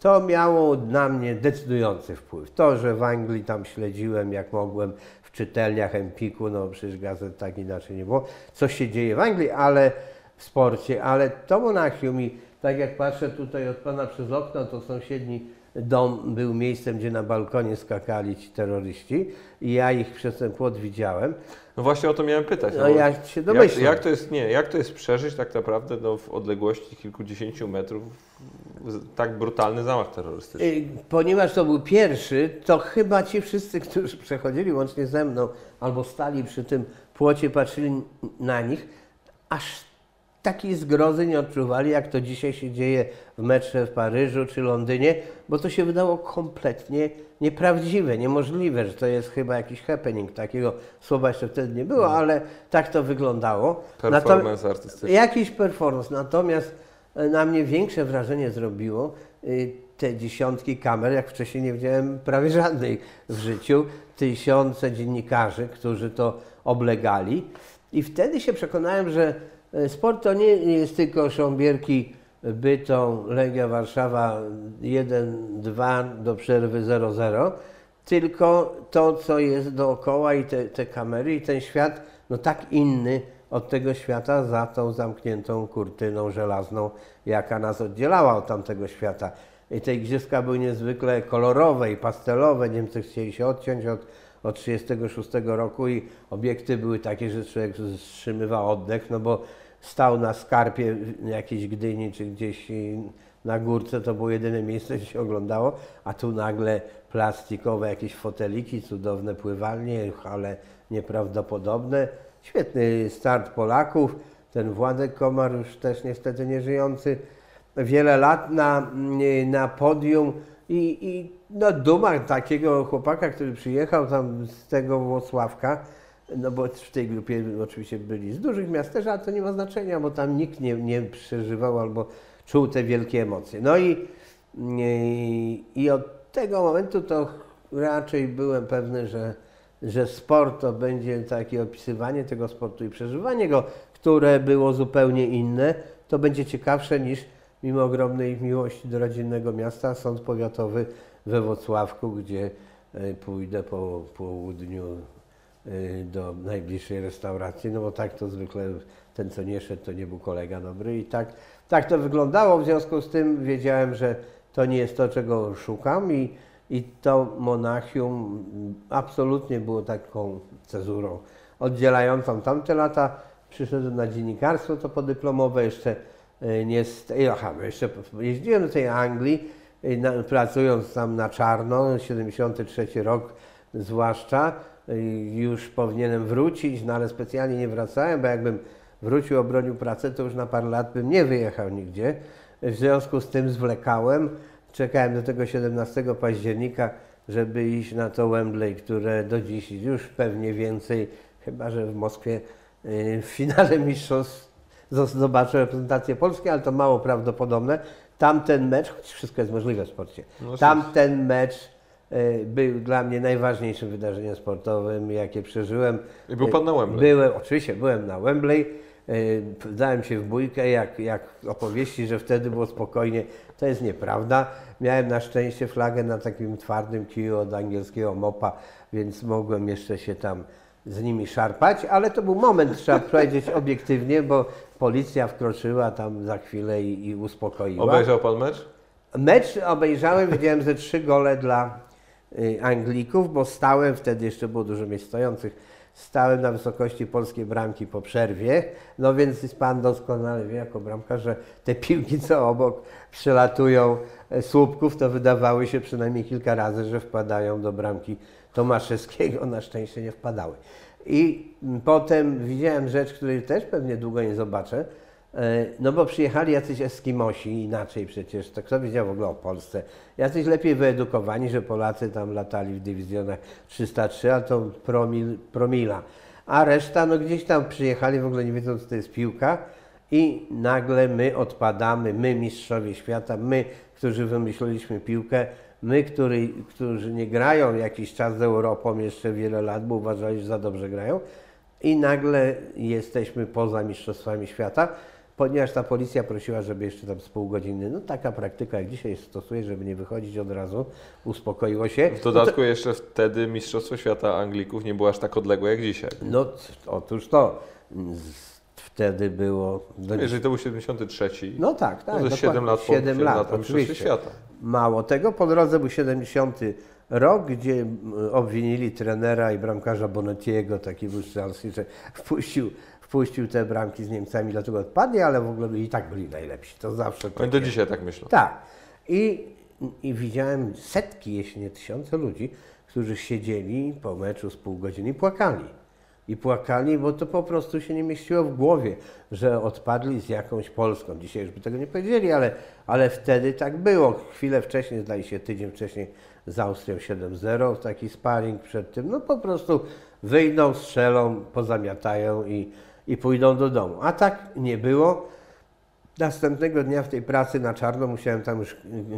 Speaker 2: to miało na mnie decydujący wpływ. To, że w Anglii tam śledziłem jak mogłem w czytelniach Empiku, no przecież gazet tak inaczej nie było, co się dzieje w Anglii, ale w sporcie, ale to Monachium i tak jak patrzę tutaj od pana przez okno, to sąsiedni dom był miejscem, gdzie na balkonie skakali ci terroryści i ja ich przez ten płot widziałem.
Speaker 1: No właśnie o to miałem pytać.
Speaker 2: No
Speaker 1: bo
Speaker 2: ja się
Speaker 1: jak,
Speaker 2: domyślam.
Speaker 1: jak to jest, nie, jak to jest przeżyć tak naprawdę no, w odległości kilkudziesięciu metrów tak brutalny zamach terrorystyczny?
Speaker 2: Ponieważ to był pierwszy, to chyba ci wszyscy, którzy przechodzili łącznie ze mną albo stali przy tym płocie, patrzyli na nich, aż takiej zgrozy nie odczuwali, jak to dzisiaj się dzieje w metrze w Paryżu czy Londynie, bo to się wydało kompletnie nieprawdziwe, niemożliwe, że to jest chyba jakiś happening. Takiego słowa jeszcze wtedy nie było, ale tak to wyglądało.
Speaker 1: Performance artystyczny.
Speaker 2: Jakiś performance, natomiast na mnie większe wrażenie zrobiło y, te dziesiątki kamer, jak wcześniej nie widziałem prawie żadnej w życiu, tysiące dziennikarzy, którzy to oblegali. I wtedy się przekonałem, że e, sport to nie jest tylko Sząbierki, Bytom, Legia Warszawa 1-2 do przerwy 0-0, tylko to, co jest dookoła i te, te kamery i ten świat, no tak inny od tego świata za tą zamkniętą kurtyną żelazną, jaka nas oddzielała od tamtego świata. I te igrzyska były niezwykle kolorowe i pastelowe. Niemcy chcieli się odciąć od, od 1936 roku i obiekty były takie, że człowiek wstrzymywał oddech, no bo stał na skarpie jakiejś Gdyni czy gdzieś na górce, to było jedyne miejsce, gdzie się oglądało, a tu nagle plastikowe jakieś foteliki, cudowne pływalnie, ale nieprawdopodobne. Świetny start Polaków. Ten Władek Komar już też niestety nieżyjący. Wiele lat na, na podium i, i no, duma takiego chłopaka, który przyjechał tam z tego Włocławka, no bo w tej grupie oczywiście byli z dużych miast też, ale to nie ma znaczenia, bo tam nikt nie, nie przeżywał albo czuł te wielkie emocje. No i, i, i od tego momentu to raczej byłem pewny, że, że sport to będzie takie opisywanie tego sportu i przeżywanie go, które było zupełnie inne, to będzie ciekawsze niż mimo ogromnej miłości do rodzinnego miasta, sąd powiatowy we Włocławku, gdzie e, pójdę po południu y, do najbliższej restauracji, no bo tak to zwykle ten, co nie szedł, to nie był kolega dobry i tak, tak to wyglądało. W związku z tym wiedziałem, że to nie jest to, czego szukam i, i to Monachium absolutnie było taką cezurą oddzielającą tamte lata. Przyszedłem na dziennikarstwo to podyplomowe, jeszcze y, nie, aha, jeszcze jeździłem do tej Anglii, na, pracując tam na czarno, 73 rok zwłaszcza, y, już powinienem wrócić, no ale specjalnie nie wracałem, bo jakbym wrócił, obronił pracę, to już na parę lat bym nie wyjechał nigdzie. W związku z tym zwlekałem, czekałem do tego 17 października, żeby iść na to Wembley, które do dziś już pewnie więcej, chyba że w Moskwie y, w finale mistrzostw zo- zobaczę reprezentację Polski, ale to mało prawdopodobne. Tamten mecz, choć wszystko jest możliwe w sporcie,
Speaker 1: No
Speaker 2: tamten mecz y, był dla mnie najważniejszym wydarzeniem sportowym, jakie przeżyłem.
Speaker 1: I był pan na Wembley.
Speaker 2: Byłem, oczywiście byłem na Wembley. y, Dałem się w bójkę, jak, jak opowieści, że wtedy było spokojnie. To jest nieprawda. Miałem na szczęście flagę na takim twardym kiju od angielskiego mopa, więc mogłem jeszcze się tam z nimi szarpać, ale to był moment, trzeba powiedzieć obiektywnie, bo policja wkroczyła tam za chwilę i, i uspokoiła.
Speaker 1: Obejrzał pan mecz?
Speaker 2: Mecz obejrzałem, widziałem ze trzy gole dla y, Anglików, bo stałem, wtedy jeszcze było dużo miejsc stojących, stałem na wysokości polskiej bramki po przerwie, no więc pan doskonale wie jako bramkarz, że te piłki co obok przelatują e, słupków, to wydawały się przynajmniej kilka razy, że wpadają do bramki Tomaszewskiego. Na szczęście nie wpadały. I potem widziałem rzecz, której też pewnie długo nie zobaczę. E, No bo przyjechali jacyś Eskimosi, inaczej przecież, to kto wiedział w ogóle o Polsce. Jacyś lepiej wyedukowani, że Polacy tam latali w dywizjonach 303, a to promil, promila. A reszta, no gdzieś tam przyjechali, w ogóle nie wiedząc, co to jest piłka. I nagle my odpadamy, my mistrzowie świata, my, którzy wymyśliliśmy piłkę, my, który, którzy nie grają jakiś czas z Europą jeszcze wiele lat, bo uważali, że za dobrze grają, i nagle jesteśmy poza Mistrzostwami Świata, ponieważ ta policja prosiła, żeby jeszcze tam z pół godziny, no taka praktyka jak dzisiaj stosuje, żeby nie wychodzić od razu, uspokoiło się.
Speaker 1: W dodatku jeszcze wtedy Mistrzostwo Świata Anglików nie było aż tak odległe jak dzisiaj.
Speaker 2: No, otóż to, wtedy było... do-
Speaker 1: Jeżeli to był 73,
Speaker 2: No tak, tak.
Speaker 1: no to
Speaker 2: dokładnie.
Speaker 1: 7 lat po,
Speaker 2: Siedem
Speaker 1: 7
Speaker 2: lat,
Speaker 1: lat po Mistrzostwie. Świata.
Speaker 2: Mało tego, po drodze był 70 rok, gdzie m, obwinili trenera i bramkarza Bonetiego, taki był że wpuścił, wpuścił te bramki z Niemcami, dlatego odpadli, ale w ogóle i tak byli najlepsi. To zawsze
Speaker 1: Oni do
Speaker 2: takie-
Speaker 1: dzisiaj tak myślą.
Speaker 2: Tak. I, I widziałem setki, jeśli nie tysiące ludzi, którzy siedzieli po meczu z pół godziny i płakali. I płakali, bo to po prostu się nie mieściło w głowie, że odpadli z jakąś Polską. Dzisiaj już by tego nie powiedzieli, ale, ale wtedy tak było. Chwilę wcześniej, zdaje się tydzień wcześniej z Austrią 7-0, taki sparring przed tym. No po prostu wyjdą, strzelą, pozamiatają i, i pójdą do domu. A tak nie było. Następnego dnia w tej pracy na czarno musiałem tam już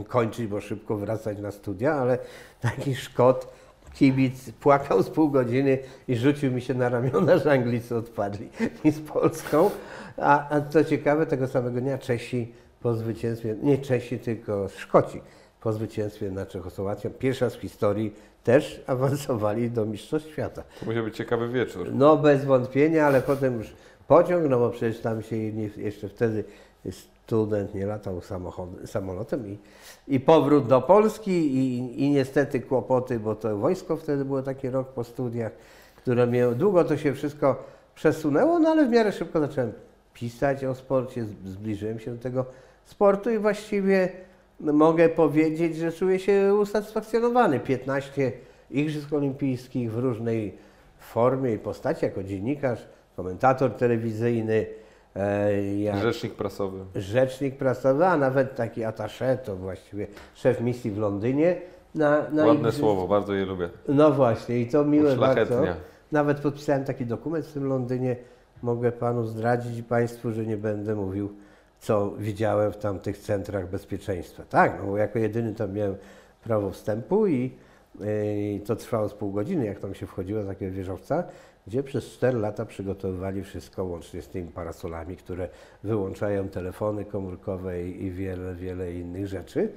Speaker 2: kończyć, bo szybko wracać na studia, ale taki Szkot, kibic, płakał z pół godziny i rzucił mi się na ramiona, że Anglicy odpadli i z Polską. A, a co ciekawe, tego samego dnia Czesi po zwycięstwie, nie Czesi, tylko Szkoci po zwycięstwie nad Czechosłowacją, pierwsza z historii, też awansowali do Mistrzostw Świata.
Speaker 1: To musiał być ciekawy wieczór.
Speaker 2: No bez wątpienia, ale potem już pociąg, no bo przecież tam się nie, jeszcze wtedy student nie latał samolotem i, i powrót do Polski i, i niestety kłopoty, bo to wojsko wtedy było taki rok po studiach, które miało, długo to się wszystko przesunęło, no ale w miarę szybko zacząłem pisać o sporcie, zbliżyłem się do tego sportu i właściwie mogę powiedzieć, że czuję się usatysfakcjonowany. 15 Igrzysk Olimpijskich w różnej formie i postaci, jako dziennikarz, komentator telewizyjny, e,
Speaker 1: Rzecznik prasowy.
Speaker 2: rzecznik prasowy, a nawet taki attaché, to właściwie szef misji w Londynie. Na, na
Speaker 1: Ładne
Speaker 2: igrzysk-
Speaker 1: słowo, bardzo je lubię.
Speaker 2: No właśnie, i to miłe bardzo. Nawet podpisałem taki dokument w tym Londynie. Mogę panu zdradzić państwu, że nie będę mówił, co widziałem w tamtych centrach bezpieczeństwa. Tak, no bo jako jedyny tam miałem prawo wstępu i, i to trwało z pół godziny, jak tam się wchodziło z takiego wieżowca, gdzie przez 4 lata przygotowywali wszystko łącznie z tymi parasolami, które wyłączają telefony komórkowe i, i wiele, wiele innych rzeczy.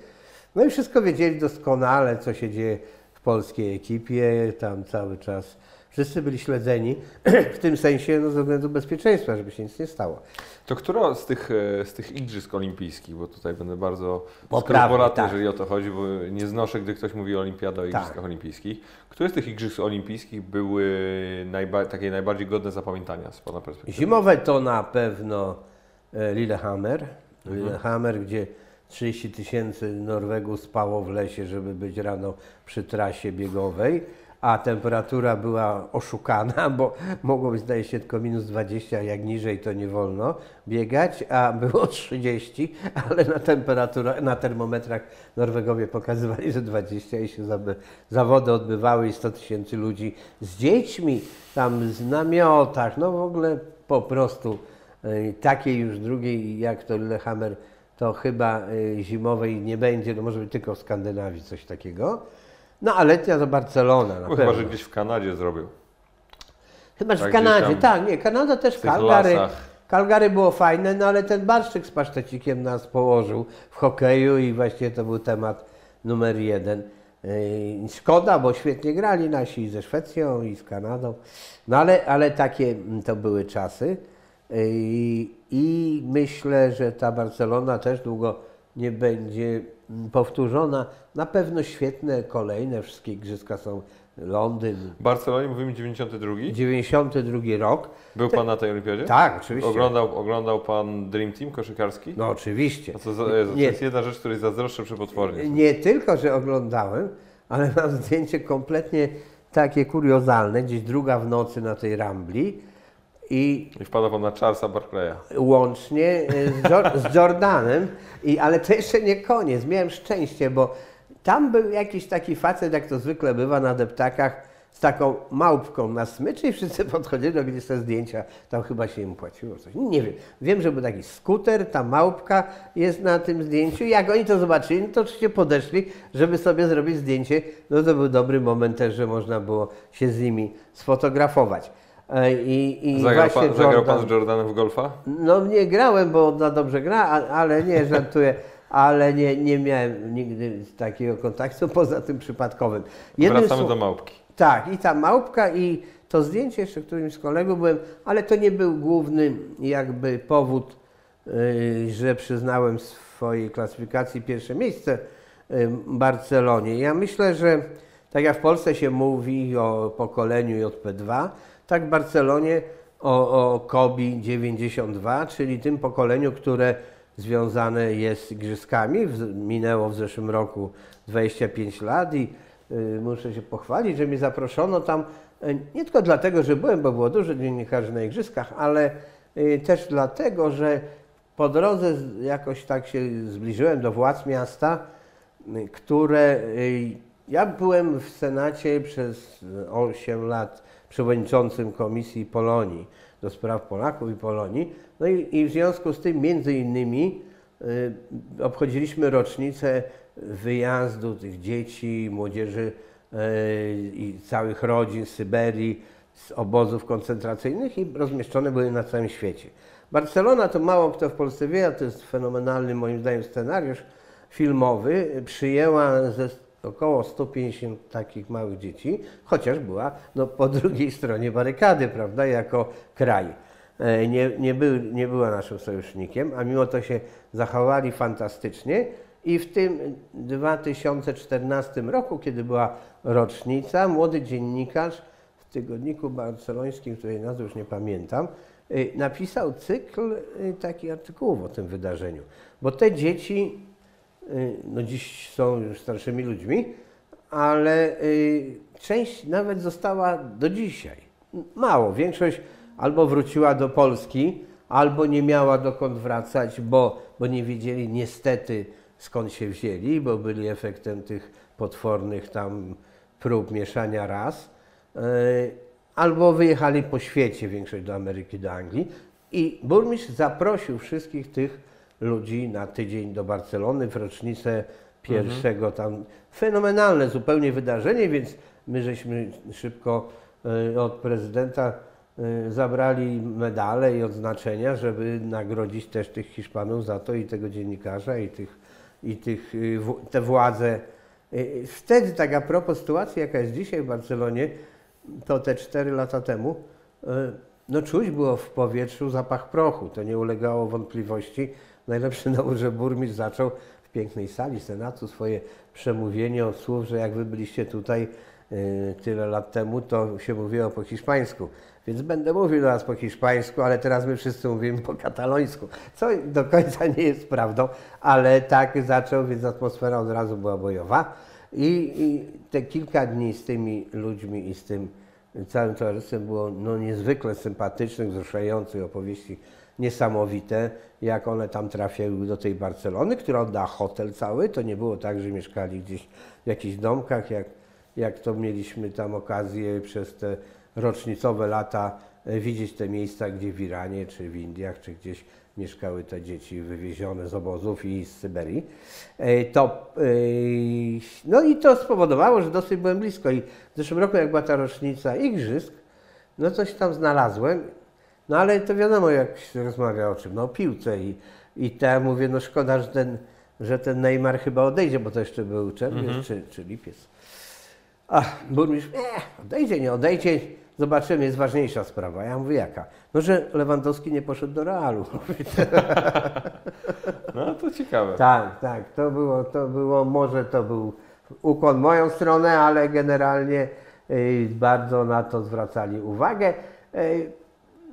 Speaker 2: No i wszystko wiedzieli doskonale, co się dzieje w polskiej ekipie, tam cały czas. Wszyscy byli śledzeni w tym sensie no, ze względu bezpieczeństwa, żeby się nic nie stało.
Speaker 1: To która z tych, e, z tych Igrzysk Olimpijskich, bo tutaj będę bardzo skrupulatny,
Speaker 2: tak.
Speaker 1: jeżeli o to chodzi, bo nie znoszę, gdy ktoś mówi o Olimpiadzie, o Igrzyskach Olimpijskich. Które z tych Igrzysk Olimpijskich były najba- takie najbardziej godne zapamiętania z Pana perspektywy?
Speaker 2: Zimowe to na pewno e, Lillehammer. Lillehammer, gdzie 30 tysięcy Norwegów spało w lesie, żeby być rano przy trasie biegowej, a temperatura była oszukana, bo mogło być zdaje się tylko minus 20, a jak niżej to nie wolno biegać, a było 30, ale na temperaturach, na termometrach Norwegowie pokazywali, że 20 i się zawody odbywały i 100 tysięcy ludzi z dziećmi, tam z namiotach, no w ogóle po prostu e, takiej już drugiej jak to Lillehammer, to chyba e, zimowej nie będzie, no może być tylko w Skandynawii coś takiego. No a letnia to Barcelona na
Speaker 1: Bo
Speaker 2: pewno.
Speaker 1: chyba, że gdzieś w Kanadzie zrobił.
Speaker 2: Chyba, że
Speaker 1: tak
Speaker 2: w Kanadzie, tak, nie, Kanada też,
Speaker 1: w
Speaker 2: Calgary. Calgary było fajne, no ale ten barszczyk z pasztecikiem nas położył w hokeju i właściwie to był temat numer jeden. Yy, Szkoda, bo świetnie grali nasi i ze Szwecją i z Kanadą, no ale, ale takie mm, to były czasy Yy, i myślę, że ta Barcelona też długo nie będzie mm, powtórzona. Na pewno świetne kolejne wszystkie igrzyska są Londyn.
Speaker 1: W Barcelonie mówimy 92.
Speaker 2: 92 rok.
Speaker 1: Był Pan na tej olimpiadzie?
Speaker 2: Tak, oczywiście.
Speaker 1: Oglądał, oglądał Pan Dream Team koszykarski?
Speaker 2: No oczywiście.
Speaker 1: A co za, Jezu, to
Speaker 2: Nie.
Speaker 1: jest jedna rzecz, której zazdroszczę przepotwornie.
Speaker 2: Nie tylko, że oglądałem, ale mam zdjęcie kompletnie takie kuriozalne, gdzieś druga w nocy na tej Rambli i
Speaker 1: I wpada Pan na Charlesa Barclaya.
Speaker 2: łącznie e, z, Jor- z Jordanem, i, ale to jeszcze nie koniec. Miałem szczęście, bo tam był jakiś taki facet, jak to zwykle bywa na deptakach, z taką małpką na smyczy i wszyscy podchodzili, robili te zdjęcia, tam chyba się im płaciło coś, nie wiem. Wiem, że był taki skuter, ta małpka jest na tym zdjęciu jak oni to zobaczyli, no to oczywiście podeszli, żeby sobie zrobić zdjęcie, no to był dobry moment też, że można było się z nimi sfotografować. E, I, i
Speaker 1: Zagrał pan, zagrał pan
Speaker 2: Jordan-
Speaker 1: z Jordanem w golfa?
Speaker 2: no nie grałem, bo ona dobrze gra, ale nie, żartuję, ale nie, nie miałem nigdy takiego kontaktu poza tym przypadkowym.
Speaker 1: Wracamy
Speaker 2: sło-
Speaker 1: do małpki.
Speaker 2: Tak, i ta małpka i to zdjęcie jeszcze którymś z kolegów byłem, ale to nie był główny jakby powód, yy, że przyznałem swojej klasyfikacji pierwsze miejsce yy, Barcelonie. Ja myślę, że tak jak w Polsce się mówi o pokoleniu JP2, tak Barcelonie o, o Kobi 92, czyli tym pokoleniu, które związane jest z igrzyskami. Minęło w zeszłym roku 25 lat i y, muszę się pochwalić, że mnie zaproszono tam y, nie tylko dlatego, że byłem, bo było dużo dziennikarzy na igrzyskach, ale y, też dlatego, że po drodze jakoś tak się zbliżyłem do władz miasta, y, które y, ja byłem w Senacie przez 8 lat przewodniczącym Komisji Polonii do spraw Polaków i Polonii. No i, i w związku z tym między innymi y, obchodziliśmy rocznicę wyjazdu tych dzieci, młodzieży y, i całych rodzin z Syberii, z obozów koncentracyjnych i rozmieszczone były na całym świecie. Barcelona to mało kto w Polsce wie, a to jest fenomenalny moim zdaniem scenariusz filmowy. Przyjęła ze około 150 takich małych dzieci, chociaż była no, po drugiej stronie barykady, prawda, jako kraj. E, Nie, nie, był, nie była naszym sojusznikiem, a mimo to się zachowali fantastycznie. I w tym 2014 roku, kiedy była rocznica, młody dziennikarz w tygodniku barcelońskim, której nazwy już nie pamiętam, y, napisał cykl y, takich artykułów o tym wydarzeniu. Bo te dzieci, no dziś są już starszymi ludźmi, ale y, część nawet została do dzisiaj. Mało, większość albo wróciła do Polski, albo nie miała dokąd wracać, bo, bo nie wiedzieli niestety skąd się wzięli, bo byli efektem tych potwornych tam prób mieszania ras. E, Albo wyjechali po świecie, większość do Ameryki, do Anglii. I burmistrz zaprosił wszystkich tych ludzi na tydzień do Barcelony w rocznicę pierwszego tam. Fenomenalne zupełnie wydarzenie, więc my żeśmy szybko e, od prezydenta e, zabrali medale i odznaczenia, żeby nagrodzić też tych Hiszpanów za to i tego dziennikarza i tych, i tych w- te władze. Wtedy tak a propos sytuacji, jaka jest dzisiaj w Barcelonie, to te 4 lata temu, no czuć było w powietrzu zapach prochu, to nie ulegało wątpliwości. Najlepszy dowód, że burmistrz zaczął w pięknej sali Senatu swoje przemówienie od słów, że jak wy byliście tutaj y, tyle lat temu, to się mówiło po hiszpańsku. Więc będę mówił do Was po hiszpańsku, ale teraz my wszyscy mówimy po katalońsku, co do końca nie jest prawdą, ale tak zaczął, więc atmosfera od razu była bojowa. I, i te kilka dni z tymi ludźmi i z tym całym towarzystwem było no, niezwykle sympatycznych, wzruszających opowieści niesamowite, jak one tam trafiały do tej Barcelony, która oddała hotel cały. To nie było tak, że mieszkali gdzieś w jakichś domkach, jak, jak to mieliśmy tam okazję przez te rocznicowe lata e, widzieć te miejsca, gdzie w Iranie, czy w Indiach, czy gdzieś mieszkały te dzieci wywiezione z obozów i z Syberii. E, To, e, no i to spowodowało, że dosyć byłem blisko. I w zeszłym roku, jak była ta rocznica igrzysk, no coś tam znalazłem. No ale to wiadomo, jak się rozmawia o czym, no o piłce i, i ja mówię, no szkoda, że ten, że ten Neymar chyba odejdzie, bo to jeszcze był czerwiec czy, czy lipiec. Ach, burmistrz, nie, odejdzie, nie odejdzie, zobaczymy, jest ważniejsza sprawa. Ja mówię, jaka? No, że Lewandowski nie poszedł do Realu.
Speaker 1: No to ciekawe.
Speaker 2: tak, tak, to było, to było, może to był ukłon w moją stronę, ale generalnie y, bardzo na to zwracali uwagę. Y,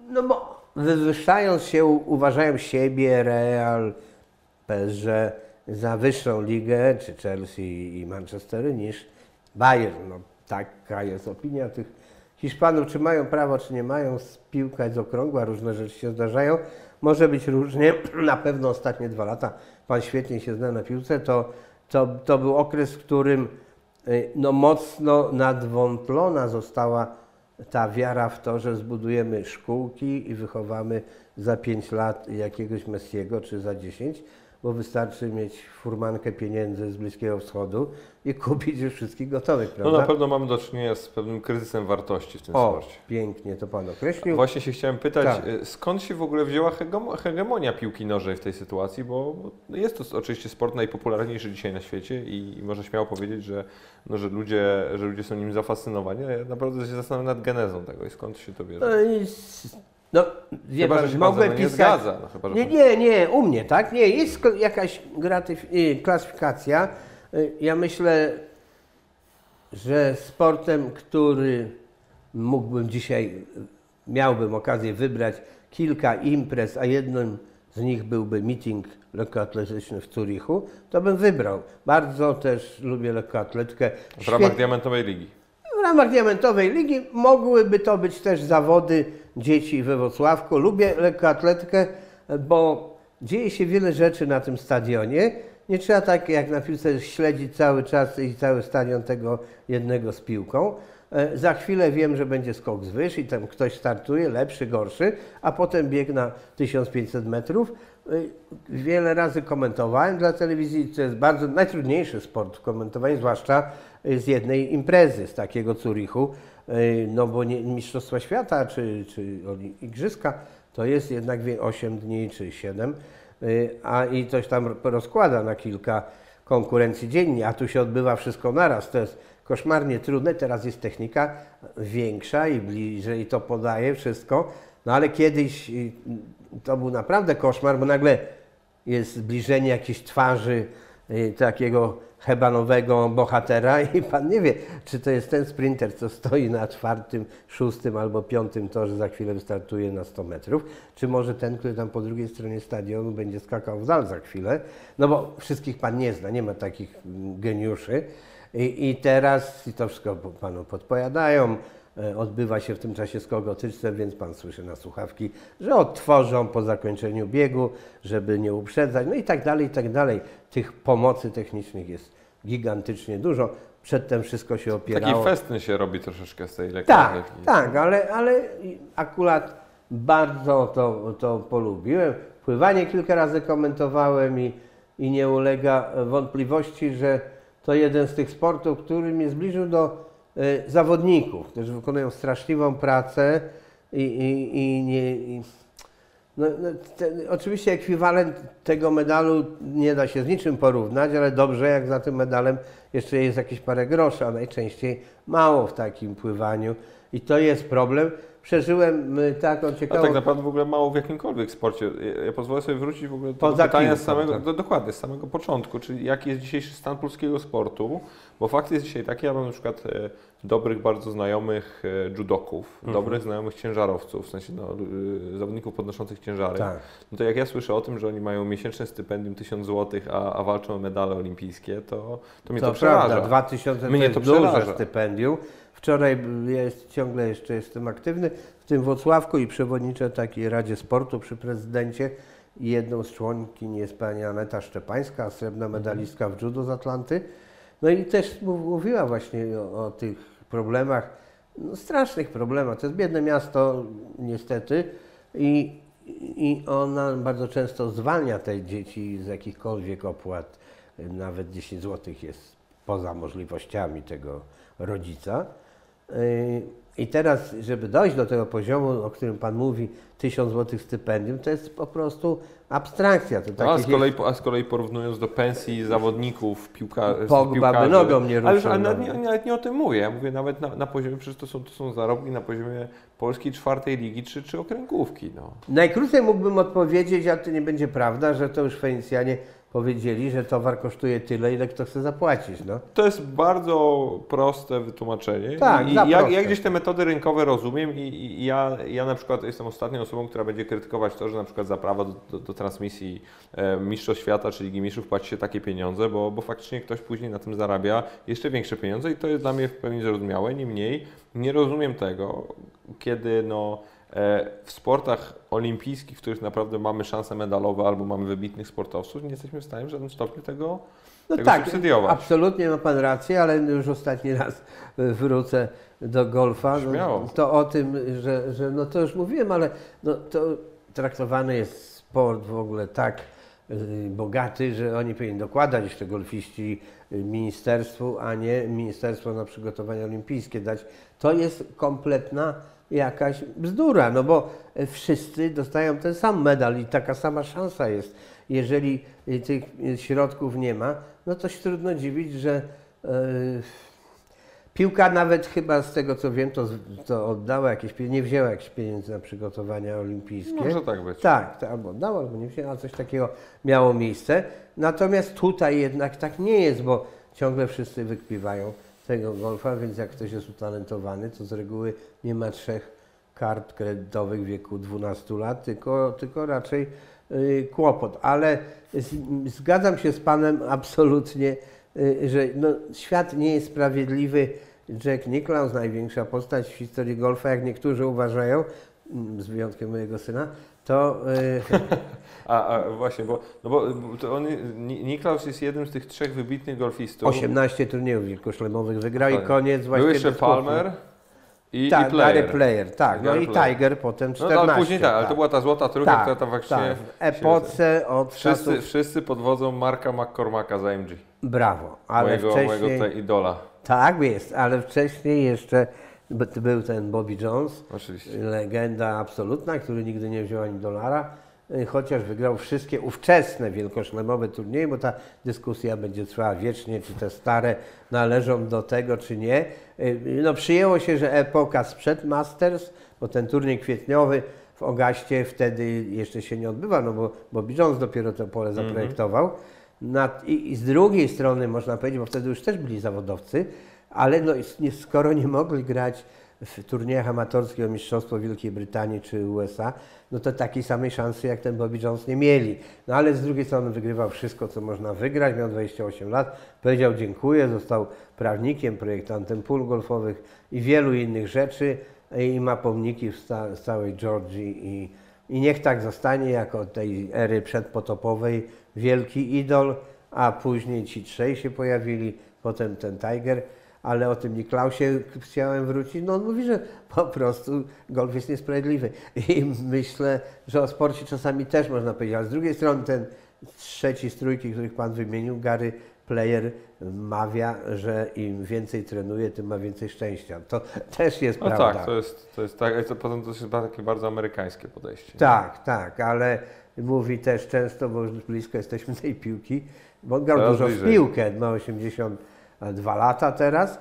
Speaker 2: No bo wywyższając się, uważają siebie, Real, PSG za wyższą ligę, czy Chelsea i Manchester niż Bayern. No, taka jest opinia tych Hiszpanów. Czy mają prawo, czy nie mają, piłka jest okrągła, różne rzeczy się zdarzają. Może być różnie. Na pewno ostatnie dwa lata, Pan świetnie się zna na piłce, to, to, to był okres, w którym y, no, mocno nadwątlona została ta wiara w to, że zbudujemy szkółki i wychowamy za 5 lat jakiegoś Messiego czy za 10, bo wystarczy mieć furmankę pieniędzy z Bliskiego Wschodu i kupić już wszystkich gotowych,
Speaker 1: No
Speaker 2: prawda?
Speaker 1: na pewno mamy do czynienia z pewnym kryzysem wartości w tym
Speaker 2: o,
Speaker 1: sporcie.
Speaker 2: pięknie to Pan określił.
Speaker 1: Właśnie się chciałem pytać,
Speaker 2: Tak.
Speaker 1: y, skąd się w ogóle wzięła hegemo- hegemonia piłki nożnej w tej sytuacji, bo jest to oczywiście sport najpopularniejszy dzisiaj na świecie i, można śmiało powiedzieć, że, no, że, ludzie, że ludzie są nim zafascynowani, ja naprawdę się zastanawiam nad genezą tego i skąd się to bierze.
Speaker 2: No, no wie
Speaker 1: Chyba,
Speaker 2: pan,
Speaker 1: że się pan
Speaker 2: mogłem
Speaker 1: nie
Speaker 2: pisać...
Speaker 1: zgadza. No, chyba,
Speaker 2: Nie,
Speaker 1: pan-
Speaker 2: nie, nie, u mnie, tak? Nie, jest jakaś gratyf- y, klasyfikacja. Y, Ja myślę, że sportem, który mógłbym dzisiaj, miałbym okazję wybrać kilka imprez, a jednym z nich byłby meeting lekkoatletyczny w Zurichu, to bym wybrał. Bardzo też lubię lekkoatletkę.
Speaker 1: w ramach
Speaker 2: Świet-
Speaker 1: Diamentowej Ligi.
Speaker 2: w ramach Diamentowej Ligi mogłyby to być też zawody dzieci we Wrocławku. Lubię lekkoatletkę, bo dzieje się wiele rzeczy na tym stadionie. Nie trzeba tak jak na piłce śledzić cały czas i cały stadion tego jednego z piłką. E, Za chwilę wiem, że będzie skok z wyż i tam ktoś startuje, lepszy, gorszy, a potem bieg na 1500 metrów. E, Wiele razy komentowałem dla telewizji, to jest bardzo najtrudniejszy sport w komentowaniu, zwłaszcza z jednej imprezy, z takiego Zurichu, e, no bo nie, Mistrzostwa Świata czy, czy Igrzyska to jest jednak wie- 8 dni czy 7, y, a i coś tam rozkłada na kilka konkurencji dziennie, a tu się odbywa wszystko naraz. To jest koszmarnie trudne. Teraz jest technika większa i bliżej to podaje wszystko. No ale kiedyś to był naprawdę koszmar, bo nagle jest zbliżenie jakiejś twarzy takiego hebanowego bohatera i pan nie wie, czy to jest ten sprinter, co stoi na czwartym, szóstym albo piątym torze, za chwilę wystartuje na 100 metrów, czy może ten, który tam po drugiej stronie stadionu będzie skakał w dal za chwilę, no bo wszystkich pan nie zna, nie ma takich mm, geniuszy. I, I teraz i to wszystko panu podpowiadają. E, Odbywa się w tym czasie skok o tyczce, więc pan słyszy na słuchawki, że odtworzą po zakończeniu biegu, żeby nie uprzedzać, no i tak dalej, i tak dalej. Tych pomocy technicznych jest gigantycznie dużo. Przedtem wszystko się
Speaker 1: Taki
Speaker 2: opierało.
Speaker 1: festyn się robi troszeczkę z tej
Speaker 2: Tak,
Speaker 1: lekkoatletyki.
Speaker 2: tak, ale, ale akurat bardzo to, to polubiłem. Pływanie kilka razy komentowałem i, i nie ulega wątpliwości, że to jeden z tych sportów, który mnie zbliżył do zawodników, którzy wykonują straszliwą pracę i, i, i nie. I, no, no, ten, oczywiście ekwiwalent tego medalu nie da się z niczym porównać, ale dobrze, jak za tym medalem jeszcze jest jakieś parę groszy, a najczęściej mało w takim pływaniu. I to jest problem. Przeżyłem y, taką
Speaker 1: A
Speaker 2: ciekawą...
Speaker 1: tak naprawdę w ogóle mało w jakimkolwiek sporcie. Ja, pozwolę sobie wrócić w ogóle do
Speaker 2: Poza
Speaker 1: pytania
Speaker 2: piłką,
Speaker 1: z samego,
Speaker 2: tak.
Speaker 1: do, dokładnie, z samego początku, czyli jaki jest dzisiejszy stan polskiego sportu, bo fakt jest dzisiaj taki, ja mam na przykład e, dobrych bardzo znajomych e, judoków,
Speaker 2: Mhm.
Speaker 1: dobrych znajomych ciężarowców, w sensie no, e, zawodników podnoszących ciężary.
Speaker 2: Tak.
Speaker 1: No to jak ja słyszę o tym, że oni mają miesięczne stypendium 1000 zł, a, a walczą o medale olimpijskie, to, to mnie to,
Speaker 2: To
Speaker 1: przeraża.
Speaker 2: prawda, 2000
Speaker 1: Mnie
Speaker 2: to
Speaker 1: to przeraża.
Speaker 2: stypendium. Wczoraj jest, ciągle jeszcze jestem aktywny w tym Włocławku i przewodniczę takiej Radzie Sportu przy prezydencie. Jedną z członkiń jest pani Aneta Szczepańska, srebrna medalistka w judo z Atlanty. No i też mów- mówiła właśnie o, o tych problemach, no strasznych problemach. To jest biedne miasto niestety i, i ona bardzo często zwalnia te dzieci z jakichkolwiek opłat. Nawet 10 zł jest poza możliwościami tego rodzica. Yy, I teraz, żeby dojść do tego poziomu, o którym Pan mówi, 1000 zł stypendium, to jest po prostu abstrakcja. To
Speaker 1: No, a, z kolei, a z kolei porównując do pensji zawodników, piłka,
Speaker 2: Pogba
Speaker 1: piłkarzy.
Speaker 2: by nogą nie
Speaker 1: Ale, już,
Speaker 2: ruszył,
Speaker 1: ale
Speaker 2: no.
Speaker 1: nawet, nie, nawet nie o tym mówię. Ja mówię nawet na, na poziomie, przecież to są, to są zarobki na poziomie polskiej czwartej ligi czy, czy okręgówki. No.
Speaker 2: Najkrócej mógłbym odpowiedzieć, a to nie będzie prawda, że to już Fenicjanie powiedzieli, że towar kosztuje tyle, ile kto chce zapłacić. No.
Speaker 1: To jest bardzo proste wytłumaczenie.
Speaker 2: Tak,
Speaker 1: I ja,
Speaker 2: proste.
Speaker 1: ja gdzieś te metody rynkowe rozumiem i, i ja, ja na przykład jestem ostatnią osobą, która będzie krytykować to, że na przykład za prawo do, do, do transmisji e, Mistrzostw Świata czy Ligi Mistrzów płaci się takie pieniądze, bo, bo faktycznie ktoś później na tym zarabia jeszcze większe pieniądze i to jest dla mnie w pełni zrozumiałe. Niemniej nie rozumiem tego, kiedy no, w sportach olimpijskich, w których naprawdę mamy szanse medalowe albo mamy wybitnych sportowców, nie jesteśmy w stanie w żadnym stopniu tego,
Speaker 2: No
Speaker 1: tego
Speaker 2: tak,
Speaker 1: subsydiować.
Speaker 2: absolutnie ma Pan rację, ale już ostatni raz y, wrócę do golfa. No, to o tym, że, że no to już mówiłem, ale no, to traktowany jest sport w ogóle tak y, bogaty, że oni powinni dokładać jeszcze golfiści ministerstwu, a nie ministerstwo na przygotowania olimpijskie dać. To jest kompletna jakaś bzdura, no bo wszyscy dostają ten sam medal i taka sama szansa jest. Jeżeli tych środków nie ma, no to się trudno dziwić, że y, Piłka nawet chyba z tego co wiem, to, to oddała jakieś pieniądze, nie wzięła jakichś pieniędzy na przygotowania olimpijskie.
Speaker 1: Może tak być.
Speaker 2: Tak, to albo oddała, albo nie wzięła, coś takiego miało miejsce. Natomiast tutaj jednak tak nie jest, bo ciągle wszyscy wykpiwają tego golfa, więc jak ktoś jest utalentowany, to z reguły nie ma trzech kart kredytowych w wieku 12 lat, tylko, tylko raczej y, kłopot. Ale z, zgadzam się z Panem absolutnie, y, że no, świat nie jest sprawiedliwy. Jack Nicklaus, największa postać w historii golfa, jak niektórzy uważają, mm, z wyjątkiem mojego syna, to
Speaker 1: A, a właśnie, bo, no bo on, Ni- Niklaus jest jednym z tych trzech wybitnych golfistów.
Speaker 2: 18 turniejów wielkoszlemowych wygrał i
Speaker 1: Tak.
Speaker 2: koniec właśnie
Speaker 1: Był jeszcze. Palmer i,
Speaker 2: tak,
Speaker 1: i Player.
Speaker 2: Player, tak. No i. Tiger potem
Speaker 1: No
Speaker 2: 14.
Speaker 1: ale później tak, ale to była ta złota trójka, która tam faktycznie...
Speaker 2: tak. W epoce od
Speaker 1: Wszyscy,
Speaker 2: czasów...
Speaker 1: wszyscy pod wodzą Marka McCormacka za MG.
Speaker 2: Brawo, ale
Speaker 1: mojego,
Speaker 2: wcześniej...
Speaker 1: mojego te idola.
Speaker 2: Tak jest, ale wcześniej jeszcze był ten Bobby Jones,
Speaker 1: Oczywiście.
Speaker 2: legenda absolutna, który nigdy nie wziął ani dolara, y, chociaż wygrał wszystkie ówczesne wielkoszlemowe turnieje, bo ta dyskusja będzie trwała wiecznie, czy te stare należą do tego, czy nie. Y, No przyjęło się, że epoka sprzed Masters, bo ten turniej kwietniowy w Ogaście wtedy jeszcze się nie odbywa, no bo Bobby Jones dopiero to pole zaprojektował. Na, i, I z drugiej strony można powiedzieć, bo wtedy już też byli zawodowcy, ale no, skoro nie mogli grać w turniejach amatorskich o Mistrzostwo Wielkiej Brytanii czy USA, no to takiej samej szansy jak ten Bobby Jones nie mieli. No ale z drugiej strony wygrywał wszystko, co można wygrać, miał 28 lat, powiedział dziękuję, został prawnikiem, projektantem pól golfowych i wielu innych rzeczy i ma pomniki w sta, z całej Georgii i, i niech tak zostanie jako tej ery przedpotopowej wielki idol, a później ci trzej się pojawili, potem ten Tiger, ale o tym Niklausie chciałem wrócić. No on mówi, że po prostu golf jest niesprawiedliwy. I myślę, że o sporcie czasami też można powiedzieć, ale z drugiej strony ten trzeci z trójki, których Pan wymienił, Gary Player mawia, że im więcej trenuje, tym ma więcej szczęścia. To też jest
Speaker 1: No
Speaker 2: prawda.
Speaker 1: tak, to jest, to jest tak, to potem to jest takie bardzo amerykańskie podejście.
Speaker 2: Tak, tak, ale mówi też często, bo już blisko jesteśmy tej piłki, bo on grał
Speaker 1: Coraz
Speaker 2: dużo w
Speaker 1: bliżej.
Speaker 2: piłkę, ma 82 lata teraz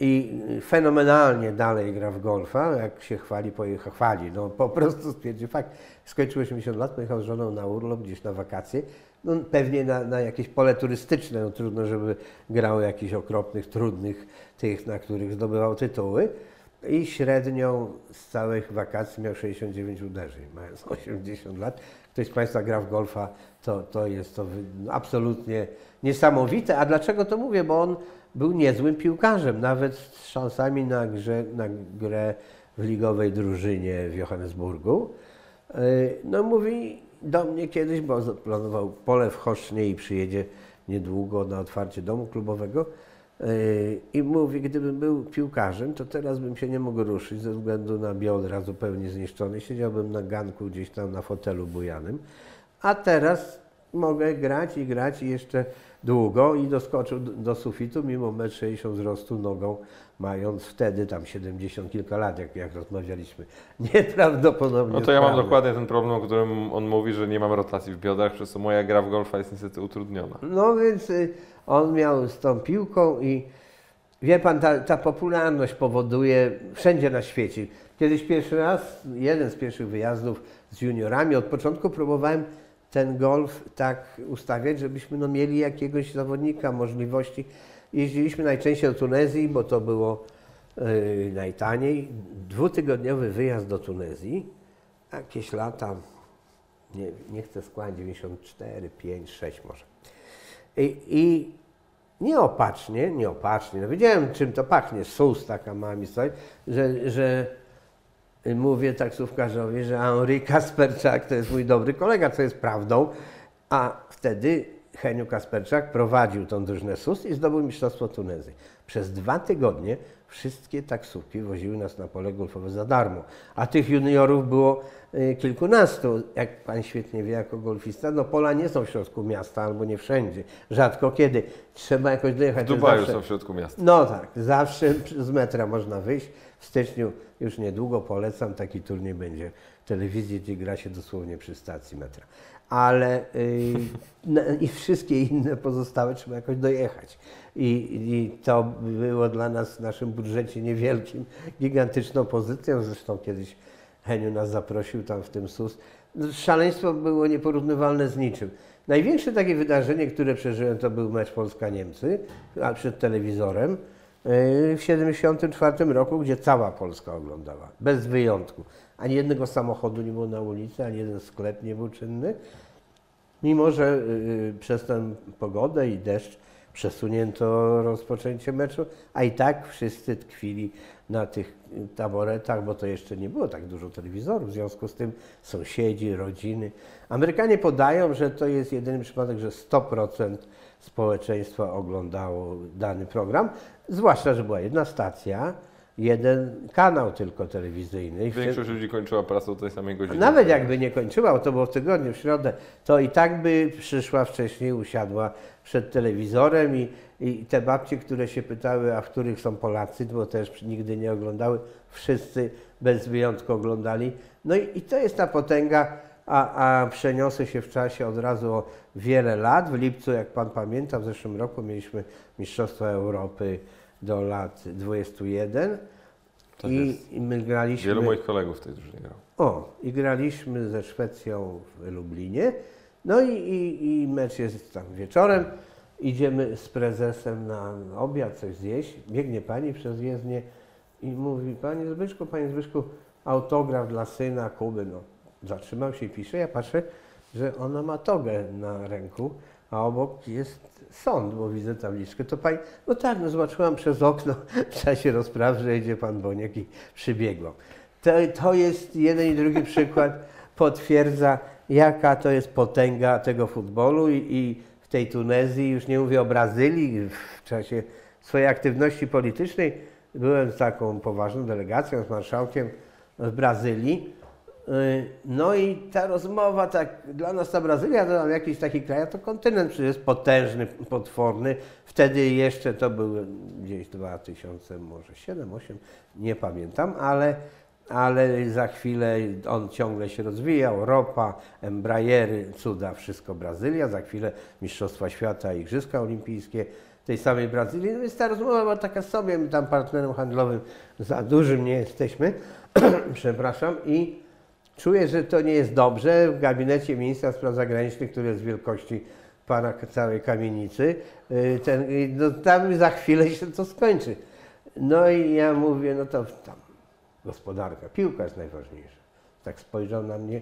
Speaker 2: i fenomenalnie dalej gra w golfa, jak się chwali, pojechał, chwali, no po prostu stwierdzi fakt. Skończył 80 lat, pojechał z żoną na urlop gdzieś na wakacje, no pewnie na, na jakieś pole turystyczne, no trudno, żeby grał jakichś okropnych, trudnych tych, na których zdobywał tytuły. I średnią z całych wakacji miał 69 uderzeń, mając 80 lat. Ktoś z Państwa gra w golfa, to, to jest to no, absolutnie niesamowite. A dlaczego to mówię? Bo on był niezłym piłkarzem, nawet z szansami na, grze, na grę w ligowej drużynie w Johannesburgu. Yy, No mówi do mnie kiedyś, bo zaplanował pole w i przyjedzie niedługo na otwarcie domu klubowego. Yy, I mówi, gdybym był piłkarzem, to teraz bym się nie mógł ruszyć ze względu na biodra zupełnie zniszczone. Siedziałbym na ganku gdzieś tam na fotelu bujanym. A teraz mogę grać i grać i jeszcze długo i doskoczył do, do sufitu mimo 1,60 m wzrostu nogą, mając wtedy tam 70 kilka lat, jak, jak rozmawialiśmy. Nieprawdopodobnie
Speaker 1: No to ja mam dokładnie ten problem, o którym on mówi, że nie mam rotacji w biodrach, przez co moja gra w golfa jest niestety utrudniona.
Speaker 2: No więc y, on miał z tą piłką i wie pan, ta, ta popularność powoduje wszędzie na świecie. Kiedyś pierwszy raz, jeden z pierwszych wyjazdów z juniorami, od początku próbowałem ten golf tak ustawiać, żebyśmy no, mieli jakiegoś zawodnika, możliwości. Jeździliśmy najczęściej do Tunezji, bo to było yy, najtaniej. Dwutygodniowy wyjazd do Tunezji, jakieś lata, nie, nie chcę składać, 94, 5, 6 może. I, i nieopatrznie, nieopatrznie, no wiedziałem czym to pachnie, sus taka ma mi stoi, że, że mówię taksówkarzowi, że Henri Kasperczak to jest mój dobry kolega, co jest prawdą, a wtedy Heniu Kasperczak prowadził tą drużynę SUS i zdobył Mistrzostwo Tunezji. Przez dwa tygodnie wszystkie taksówki woziły nas na pole golfowe za darmo, a tych juniorów było y, kilkunastu. Jak pan świetnie wie jako golfista, no pola nie są w środku miasta albo nie wszędzie, rzadko kiedy. Trzeba jakoś dojechać.
Speaker 1: W Dubaju
Speaker 2: zawsze-
Speaker 1: są w środku miasta.
Speaker 2: no tak, zawsze z metra można wyjść. W styczniu już niedługo polecam, taki turniej będzie w telewizji, gdzie gra się dosłownie przy stacji metra. Ale y, no, i wszystkie inne pozostałe trzeba jakoś dojechać. I, I to było dla nas w naszym budżecie niewielkim, gigantyczną pozycją. Zresztą kiedyś Heniu nas zaprosił tam w tym SUS. Szaleństwo było nieporównywalne z niczym. Największe takie wydarzenie, które przeżyłem, to był mecz Polska-Niemcy, a przed telewizorem yy, w 1974 roku, gdzie cała Polska oglądała, bez wyjątku. Ani jednego samochodu nie było na ulicy, ani jeden sklep nie był czynny. Mimo, że yy, przez tę pogodę i deszcz przesunięto rozpoczęcie meczu, a i tak wszyscy tkwili na tych y, taboretach, bo to jeszcze nie było tak dużo telewizorów, w związku z tym sąsiedzi, rodziny. Amerykanie podają, że to jest jedyny przypadek, że 100% społeczeństwa oglądało dany program, zwłaszcza, że była jedna stacja, jeden kanał tylko telewizyjny. I wtedy-
Speaker 1: Większość ludzi kończyła pracę o tej samej godzinie.
Speaker 2: nawet jakby nie kończyła, to było w tygodniu, w środę, to i tak by przyszła wcześniej, usiadła przed telewizorem i, i te babcie, które się pytały, a w których są Polacy, bo też nigdy nie oglądały, wszyscy bez wyjątku oglądali. No i, i to jest ta potęga, a, a przeniosę się w czasie od razu o wiele lat. W lipcu, jak Pan pamięta, w zeszłym roku mieliśmy Mistrzostwa Europy do lat 21
Speaker 1: Tak
Speaker 2: i,
Speaker 1: jest.
Speaker 2: my graliśmy...
Speaker 1: Wielu moich kolegów w tej drużynie grało.
Speaker 2: O, i graliśmy ze Szwecją w Lublinie. No i, i, i mecz jest tam wieczorem. Idziemy z prezesem na obiad, coś zjeść. Biegnie pani przez jezdnię i mówi, panie Zbyszku, panie Zbyszku, autograf dla syna Kuby. No, zatrzymał się i pisze. Ja patrzę, że ona ma togę na ręku, a obok jest sąd, bo widzę tabliczkę. To pani, no tak, no zobaczyłam przez okno w czasie rozprawy, że idzie pan Boniek i przybiegłam. To, to jest jeden i drugi przykład, potwierdza jaka to jest potęga tego futbolu i, i w tej Tunezji, już nie mówię o Brazylii, w czasie swojej aktywności politycznej byłem z taką poważną delegacją, z marszałkiem w Brazylii. Y, No i ta rozmowa, tak dla nas ta Brazylia to tam jakiś taki kraj, a to kontynent przecież jest potężny, potworny. Wtedy jeszcze to były gdzieś 2000, może 7, 8, nie pamiętam, ale, ale za chwilę on ciągle się rozwijał. Ropa, Embraery, cuda, wszystko Brazylia. Za chwilę Mistrzostwa Świata, Igrzyska Olimpijskie tej samej Brazylii. No więc ta rozmowa była taka sobie, my tam partnerem handlowym za dużym nie jesteśmy, przepraszam, i Czuję, że to nie jest dobrze. W gabinecie ministra spraw zagranicznych, który jest wielkości pana całej kamienicy, y, ten, y, no, tam za chwilę się to skończy. No i ja mówię, no to tam gospodarka, piłka jest najważniejsza. Tak spojrzał na mnie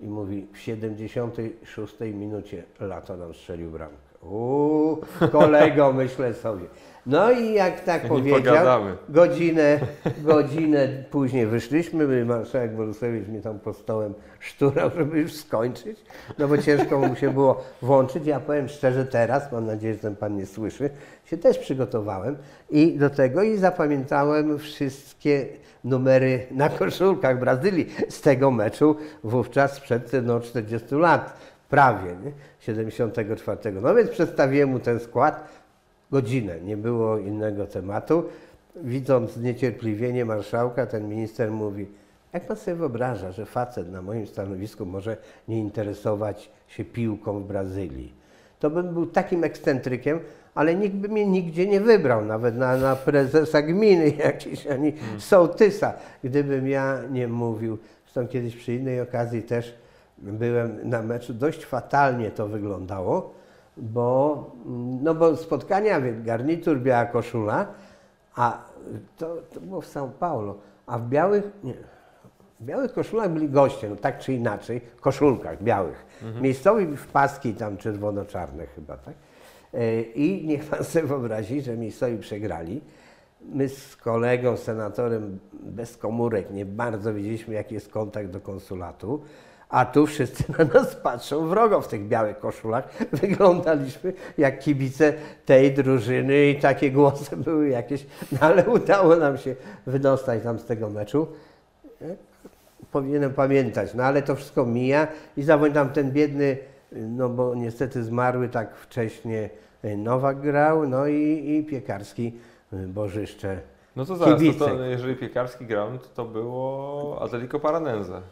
Speaker 2: i mówi, w 76 minucie Lato nam strzelił bramkę. Uuu, kolego, myślę sobie. No i jak tak
Speaker 1: Nie
Speaker 2: powiedział,
Speaker 1: pogadamy.
Speaker 2: godzinę, godzinę później wyszliśmy, marszałek Borusewicz mnie tam pod stołem szturał, żeby już skończyć, no bo ciężko mu się było włączyć. Ja powiem szczerze teraz, mam nadzieję, że ten pan nie słyszy, się też przygotowałem i do tego i zapamiętałem wszystkie numery na koszulkach Brazylii z tego meczu wówczas sprzed no, 40 lat, prawie, nie? 74. No więc przedstawiłem mu ten skład, godzinę, nie było innego tematu. Widząc zniecierpliwienie marszałka, ten minister mówi, jak pan sobie wyobraża, że facet na moim stanowisku może nie interesować się piłką w Brazylii? To bym był takim ekscentrykiem, ale nikt by mnie nigdzie nie wybrał, nawet na, na prezesa gminy jakiejś, ani sołtysa, gdybym ja nie mówił. Zresztą kiedyś przy innej okazji też byłem na meczu, dość fatalnie to wyglądało, bo, no bo spotkania, garnitur, biała koszula, a to, to było w São Paulo, a w białych, nie, w białych koszulach byli goście, no tak czy inaczej, koszulkach białych. Miejscowi w paski tam czerwono-czarne chyba, tak? E, I niech pan sobie wyobrazi, że miejscowi przegrali. My z kolegą, senatorem bez komórek nie bardzo wiedzieliśmy, jaki jest kontakt do konsulatu, a tu wszyscy na nas patrzą wrogo w tych białych koszulach. Wyglądaliśmy jak kibice tej drużyny i takie głosy były jakieś, no ale udało nam się wydostać tam z tego meczu. Powinienem pamiętać, no ale to wszystko mija i zapamiętam ten biedny, no bo niestety zmarły tak wcześnie Nowak grał, no i, i Piekarski Bożyszcze.
Speaker 1: No to zaraz, to, to, jeżeli Piekarski grał, no to to było Atletico Paranense.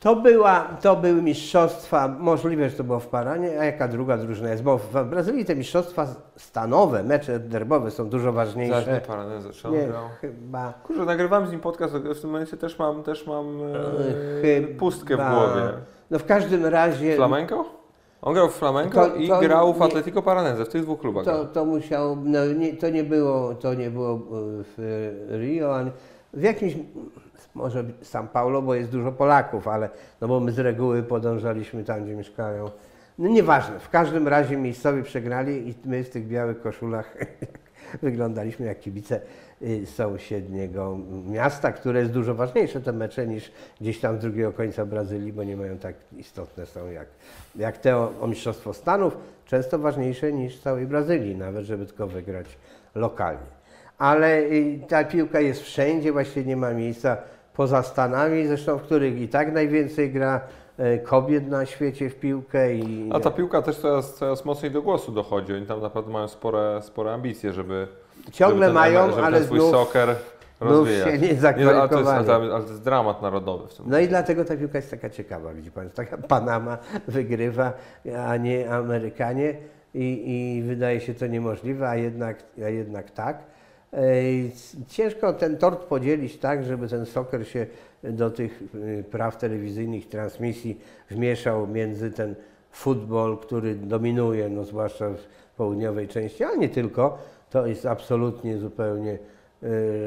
Speaker 2: To, była, to były mistrzostwa, możliwe, że to było w Paranie, a jaka druga drużyna jest, bo w Brazylii te mistrzostwa stanowe, mecze derbowe są dużo
Speaker 1: nie
Speaker 2: ważniejsze.
Speaker 1: Paranense, czy on
Speaker 2: Nie,
Speaker 1: grał?
Speaker 2: chyba...
Speaker 1: Kurczę, nagrywam z nim podcast, w tym momencie też mam, też mam e,
Speaker 2: Chyba-
Speaker 1: pustkę w głowie.
Speaker 2: No w każdym razie
Speaker 1: Flamenco? On grał w Flamenco
Speaker 2: To-
Speaker 1: i
Speaker 2: to
Speaker 1: grał w
Speaker 2: nie-
Speaker 1: Atletico Paranense, w tych dwóch klubach.
Speaker 2: to, to musiał, no nie, to nie było, to nie było e, w Rio, ani w jakimś, może São Paulo, bo jest dużo Polaków, ale no bo my z reguły podążaliśmy tam, gdzie mieszkają. No nieważne, w każdym razie miejscowi przegrali i my w tych białych koszulach wyglądaliśmy jak kibice y, sąsiedniego miasta, które jest dużo ważniejsze te mecze niż gdzieś tam z drugiego końca Brazylii, bo nie mają tak istotne są jak, jak te o, o Mistrzostwo Stanów, często ważniejsze niż całej Brazylii, nawet żeby tylko wygrać lokalnie. Ale y, ta piłka jest wszędzie, właściwie nie ma miejsca poza Stanami, zresztą w których i tak najwięcej gra e, kobiet na świecie w piłkę. I,
Speaker 1: A ta piłka też coraz, coraz mocniej do głosu dochodzi. Oni tam naprawdę mają spore, spore ambicje, żeby.
Speaker 2: Ciągle
Speaker 1: żeby ten,
Speaker 2: mają,
Speaker 1: żeby
Speaker 2: ale
Speaker 1: ten swój
Speaker 2: znów-
Speaker 1: soccer
Speaker 2: znów
Speaker 1: rozwijać.
Speaker 2: się nie
Speaker 1: ale, to jest,
Speaker 2: zakwalifikowali.
Speaker 1: ale to jest dramat narodowy w tym.
Speaker 2: No i dlatego ta piłka jest taka ciekawa, widzi Pan, taka Panama wygrywa, a nie Amerykanie i, i wydaje się to niemożliwe, a jednak, a jednak tak. Ciężko ten tort podzielić tak, żeby ten soccer się do tych y, praw telewizyjnych, transmisji wmieszał między ten futbol, który dominuje, no zwłaszcza w południowej części, ale nie tylko. To jest absolutnie zupełnie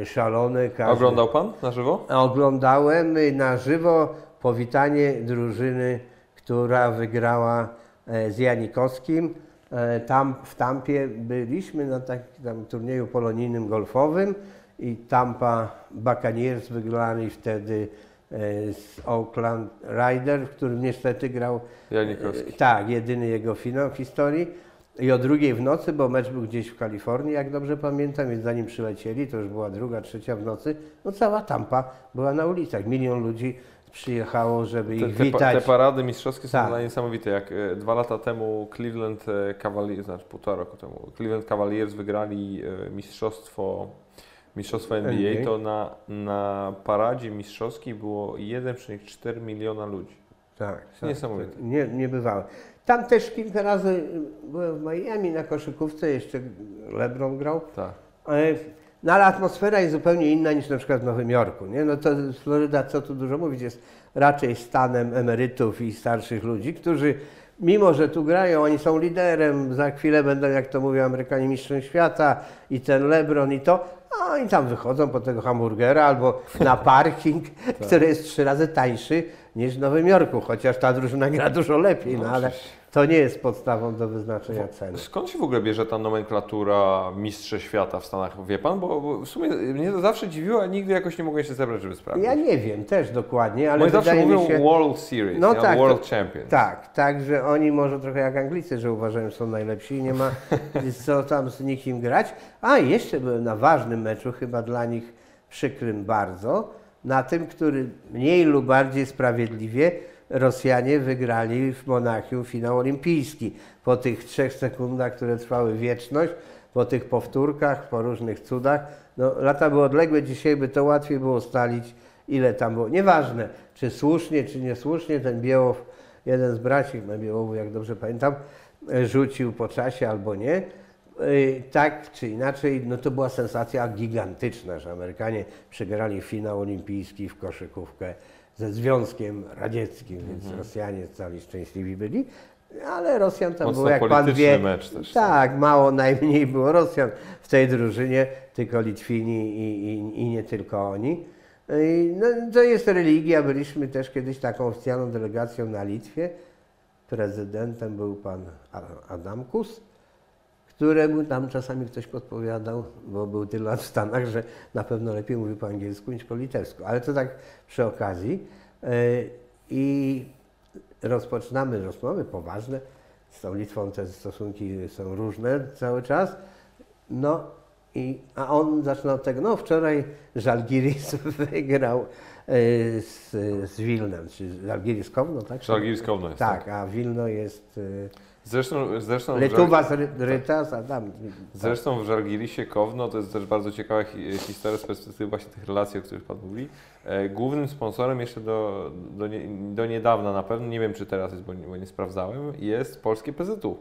Speaker 2: y, szalone. Każdy-
Speaker 1: Oglądał pan na żywo?
Speaker 2: Oglądałem y, na żywo powitanie drużyny, która wygrała e, z Janikowskim. E, Tam w Tampie byliśmy na takim turnieju polonijnym golfowym i Tampa Buccaneers wygrali wtedy e, z Oakland Rider, w którym niestety grał
Speaker 1: Janikowski.
Speaker 2: E, Tak, jedyny jego finał w historii. I o drugiej w nocy, bo mecz był gdzieś w Kalifornii, jak dobrze pamiętam, więc zanim przylecieli, to już była druga, trzecia w nocy, no cała Tampa była na ulicach. Milion ludzi przyjechało, żeby
Speaker 1: Te,
Speaker 2: ich
Speaker 1: te,
Speaker 2: witać.
Speaker 1: te parady mistrzowskie są
Speaker 2: Tak.
Speaker 1: niesamowite. Jak e, dwa lata temu Cleveland e, Cavaliers, znaczy półtora roku temu, Cleveland Cavaliers wygrali e, mistrzostwo, mistrzostwo NBA,
Speaker 2: NBA.
Speaker 1: to na, na paradzie mistrzowskiej było 1,4 miliona ludzi.
Speaker 2: Tak, tak,
Speaker 1: Niesamowite.
Speaker 2: tak. Nie, nie bywało. Tam też kilka razy byłem w Miami na koszykówce, jeszcze LeBron grał.
Speaker 1: Tak.
Speaker 2: No ale atmosfera jest zupełnie inna niż na przykład w Nowym Jorku. Nie? No to Floryda, co tu dużo mówić, jest raczej stanem emerytów i starszych ludzi, którzy mimo, że tu grają, oni są liderem, za chwilę będą, jak to mówią Amerykanie, mistrzem świata i ten LeBron i to, a oni tam wychodzą po tego hamburgera albo na parking, który jest trzy razy tańszy niż w Nowym Jorku, chociaż ta drużyna gra dużo lepiej, no,
Speaker 1: No,
Speaker 2: ale. To nie jest podstawą do wyznaczenia ceny.
Speaker 1: Skąd się w ogóle bierze ta nomenklatura mistrze świata w Stanach? Wie pan? Bo, bo w sumie mnie to zawsze dziwiło, a nigdy jakoś nie mogłem się zebrać, żeby sprawdzić.
Speaker 2: Ja nie wiem też dokładnie, ale
Speaker 1: zawsze
Speaker 2: wydaje mi
Speaker 1: mówią
Speaker 2: się...
Speaker 1: World Series,
Speaker 2: No
Speaker 1: nie?
Speaker 2: tak,
Speaker 1: World
Speaker 2: to-
Speaker 1: Champions.
Speaker 2: Tak, tak, że oni może trochę jak Anglicy, że uważają, że są najlepsi i nie ma co tam z nikim grać. A jeszcze byłem na ważnym meczu, chyba dla nich przykrym bardzo, na tym, który mniej lub bardziej sprawiedliwie Rosjanie wygrali w Monachium finał olimpijski. Po tych trzech sekundach, które trwały wieczność, po tych powtórkach, po różnych cudach. No, lata były odległe, dzisiaj by to łatwiej było ustalić, ile tam było. Nieważne, czy słusznie, czy niesłusznie, ten Białow, jeden z braci Białowu, jak dobrze pamiętam, rzucił po czasie albo nie. E, Tak czy inaczej, no to była sensacja gigantyczna, że Amerykanie przegrali finał olimpijski w koszykówkę ze Związkiem Radzieckim, więc Rosjanie cali szczęśliwi byli. Ale Rosjan tam
Speaker 1: Mocno
Speaker 2: było, jak pan wie,
Speaker 1: mecz też.
Speaker 2: tak, mało najmniej było Rosjan w tej drużynie, tylko Litwini i, i, i nie tylko oni. No, to jest religia, byliśmy też kiedyś taką oficjalną delegacją na Litwie. Prezydentem był pan Adamkus, któremu tam czasami ktoś podpowiadał, bo był tyle lat w Stanach, że na pewno lepiej mówił po angielsku niż po litewsku. Ale to tak przy okazji. Yy, I rozpoczynamy rozmowy poważne. Z tą Litwą te stosunki są różne cały czas. No i, a on zaczyna od tego, no wczoraj Żalgiris wygrał y, z, z Wilnem, czy Żalgiris Kowno, tak?
Speaker 1: Żalgiris Kowno jest,
Speaker 2: Tak, a Wilno jest y,
Speaker 1: Zresztą, zresztą,
Speaker 2: Letuwa z tam...
Speaker 1: zresztą w Żalgirisie Kowno to jest też bardzo ciekawa hi- historia z perspektywy właśnie tych relacji, o których Pan mówi. E, Głównym sponsorem jeszcze do, do, nie, do niedawna na pewno, nie wiem czy teraz jest, bo nie, bo nie sprawdzałem, jest polskie PZU.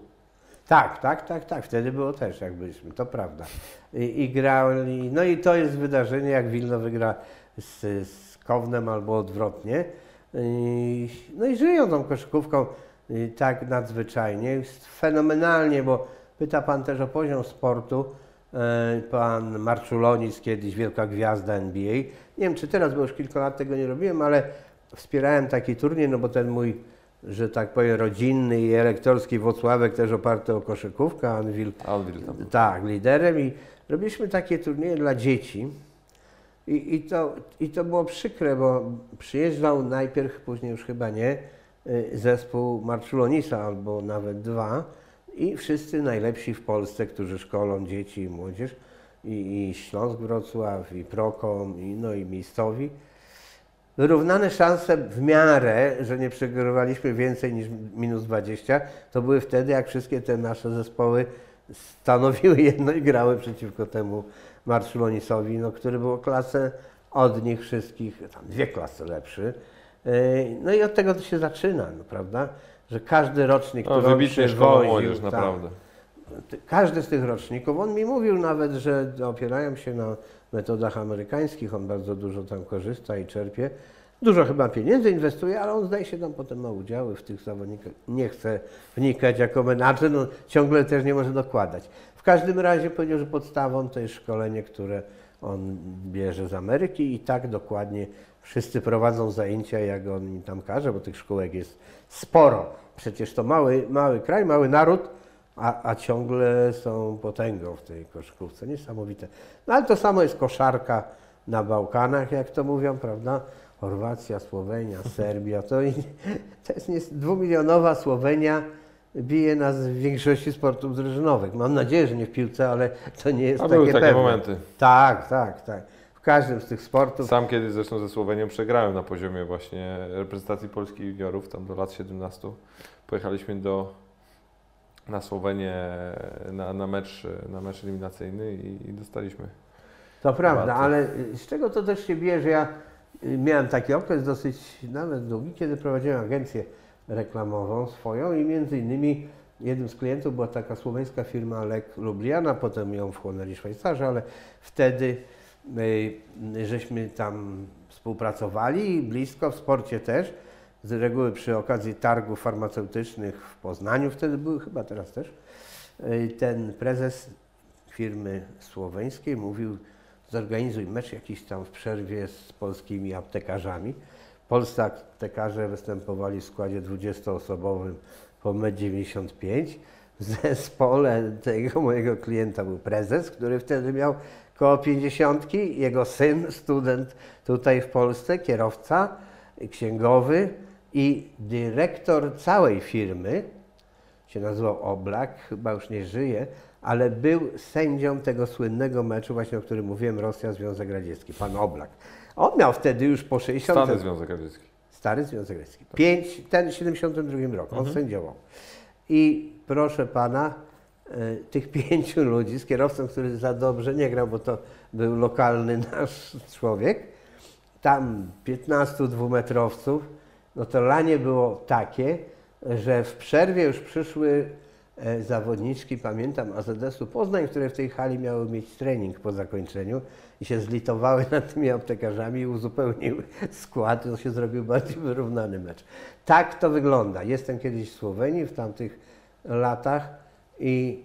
Speaker 2: Tak, tak, tak, tak. Wtedy było też, jak byliśmy, to prawda. I, i grali, no i to jest wydarzenie, jak Wilno wygra z, z Kownem albo odwrotnie. I, no i żyją tą koszykówką tak nadzwyczajnie, jest fenomenalnie, bo pyta Pan też o poziom sportu. E, Pan Marczulonis, kiedyś wielka gwiazda NBA. Nie wiem, czy teraz, bo już kilka lat tego nie robiłem, ale wspierałem taki turniej, no bo ten mój że tak powiem, rodzinny i elektorski Włocławek też oparty o koszykówkę, Anvil
Speaker 1: Alvil tam.
Speaker 2: tak, liderem i robiliśmy takie turnieje dla dzieci. I, i, to, I to było przykre, bo przyjeżdżał najpierw, później już chyba nie, zespół Marczulonisa albo nawet dwa i wszyscy najlepsi w Polsce, którzy szkolą dzieci i młodzież i, i Śląsk Wrocław, i Prokom, i, no i miejscowi. Wyrównane szanse w miarę, że nie przegrywaliśmy więcej niż minus 20, to były wtedy, jak wszystkie te nasze zespoły stanowiły jedno i grały przeciwko temu Marszulonisowi, no, który był o klasę od nich wszystkich, tam dwie klasy lepszy. Yy, No i od tego to się zaczyna, no, prawda? Że każdy rocznik,
Speaker 1: No,
Speaker 2: który
Speaker 1: szkoła
Speaker 2: przywoził,
Speaker 1: młodzież,
Speaker 2: tak,
Speaker 1: naprawdę.
Speaker 2: każdy z tych roczników, on mi mówił nawet, że opierają się na metodach amerykańskich, on bardzo dużo tam korzysta i czerpie. Dużo chyba pieniędzy inwestuje, ale on zdaje się tam potem ma udziały w tych zawodnikach. Nie chce wnikać jako menadżer, no ciągle też nie może dokładać. W każdym razie powiedział, że podstawą to jest szkolenie, które on bierze z Ameryki i tak dokładnie wszyscy prowadzą zajęcia, jak on im tam każe, bo tych szkółek jest sporo. Przecież to mały, mały kraj, mały naród, a, a ciągle są potęgą w tej koszykówce. Niesamowite. No ale to samo jest koszarka na Bałkanach, jak to mówią, prawda? Chorwacja, Słowenia, Serbia. To, to jest dwumilionowa Słowenia bije nas w większości sportów drużynowych. Mam nadzieję, że nie w piłce, ale to nie jest
Speaker 1: A
Speaker 2: takie
Speaker 1: były takie
Speaker 2: pewne.
Speaker 1: momenty.
Speaker 2: Tak, tak, tak. Każdym z tych sportów.
Speaker 1: Sam kiedyś zresztą ze Słowenią przegrałem na poziomie właśnie reprezentacji Polski juniorów, tam do lat 17. Pojechaliśmy do, na Słowenię na, na, mecz, na mecz eliminacyjny i, i dostaliśmy.
Speaker 2: To prawda, ale z czego to też się bierze? Ja y, miałem taki okres dosyć nawet długi, kiedy prowadziłem agencję reklamową swoją i między innymi jednym z klientów była taka słoweńska firma Lek Lubliana, potem ją wchłonęli Szwajcarzy, ale wtedy żeśmy tam współpracowali blisko, w sporcie też. Z reguły przy okazji targów farmaceutycznych w Poznaniu wtedy były, chyba teraz też. Y, Ten prezes firmy słoweńskiej mówił, zorganizuj mecz jakiś tam w przerwie z polskimi aptekarzami. Polscy aptekarze występowali w składzie 20-osobowym po 1,95 m. W zespole tego mojego klienta był prezes, który wtedy miał koło 50, jego syn, student tutaj w Polsce, kierowca, księgowy i dyrektor całej firmy, się nazywał Oblak, chyba już nie żyje, ale był sędzią tego słynnego meczu, właśnie o którym mówiłem, Rosja-Związek Radziecki, pan Oblak. On miał wtedy już po 60.
Speaker 1: Stany Związek Radziecki.
Speaker 2: Stary Związek Radziecki. Pięć, ten w 72 roku,
Speaker 1: Mhm.
Speaker 2: on sędziował. I proszę pana, tych pięciu ludzi z kierowcą, który za dobrze nie grał, bo to był lokalny nasz człowiek, tam 15 dwumetrowców, no to lanie było takie, że w przerwie już przyszły e, e, zawodniczki, pamiętam, AZS-u Poznań, które w tej hali miały mieć trening po zakończeniu i się zlitowały nad tymi aptekarzami i uzupełniły skład, to się zrobił bardziej wyrównany mecz. Tak to wygląda. Jestem kiedyś w Słowenii w tamtych latach i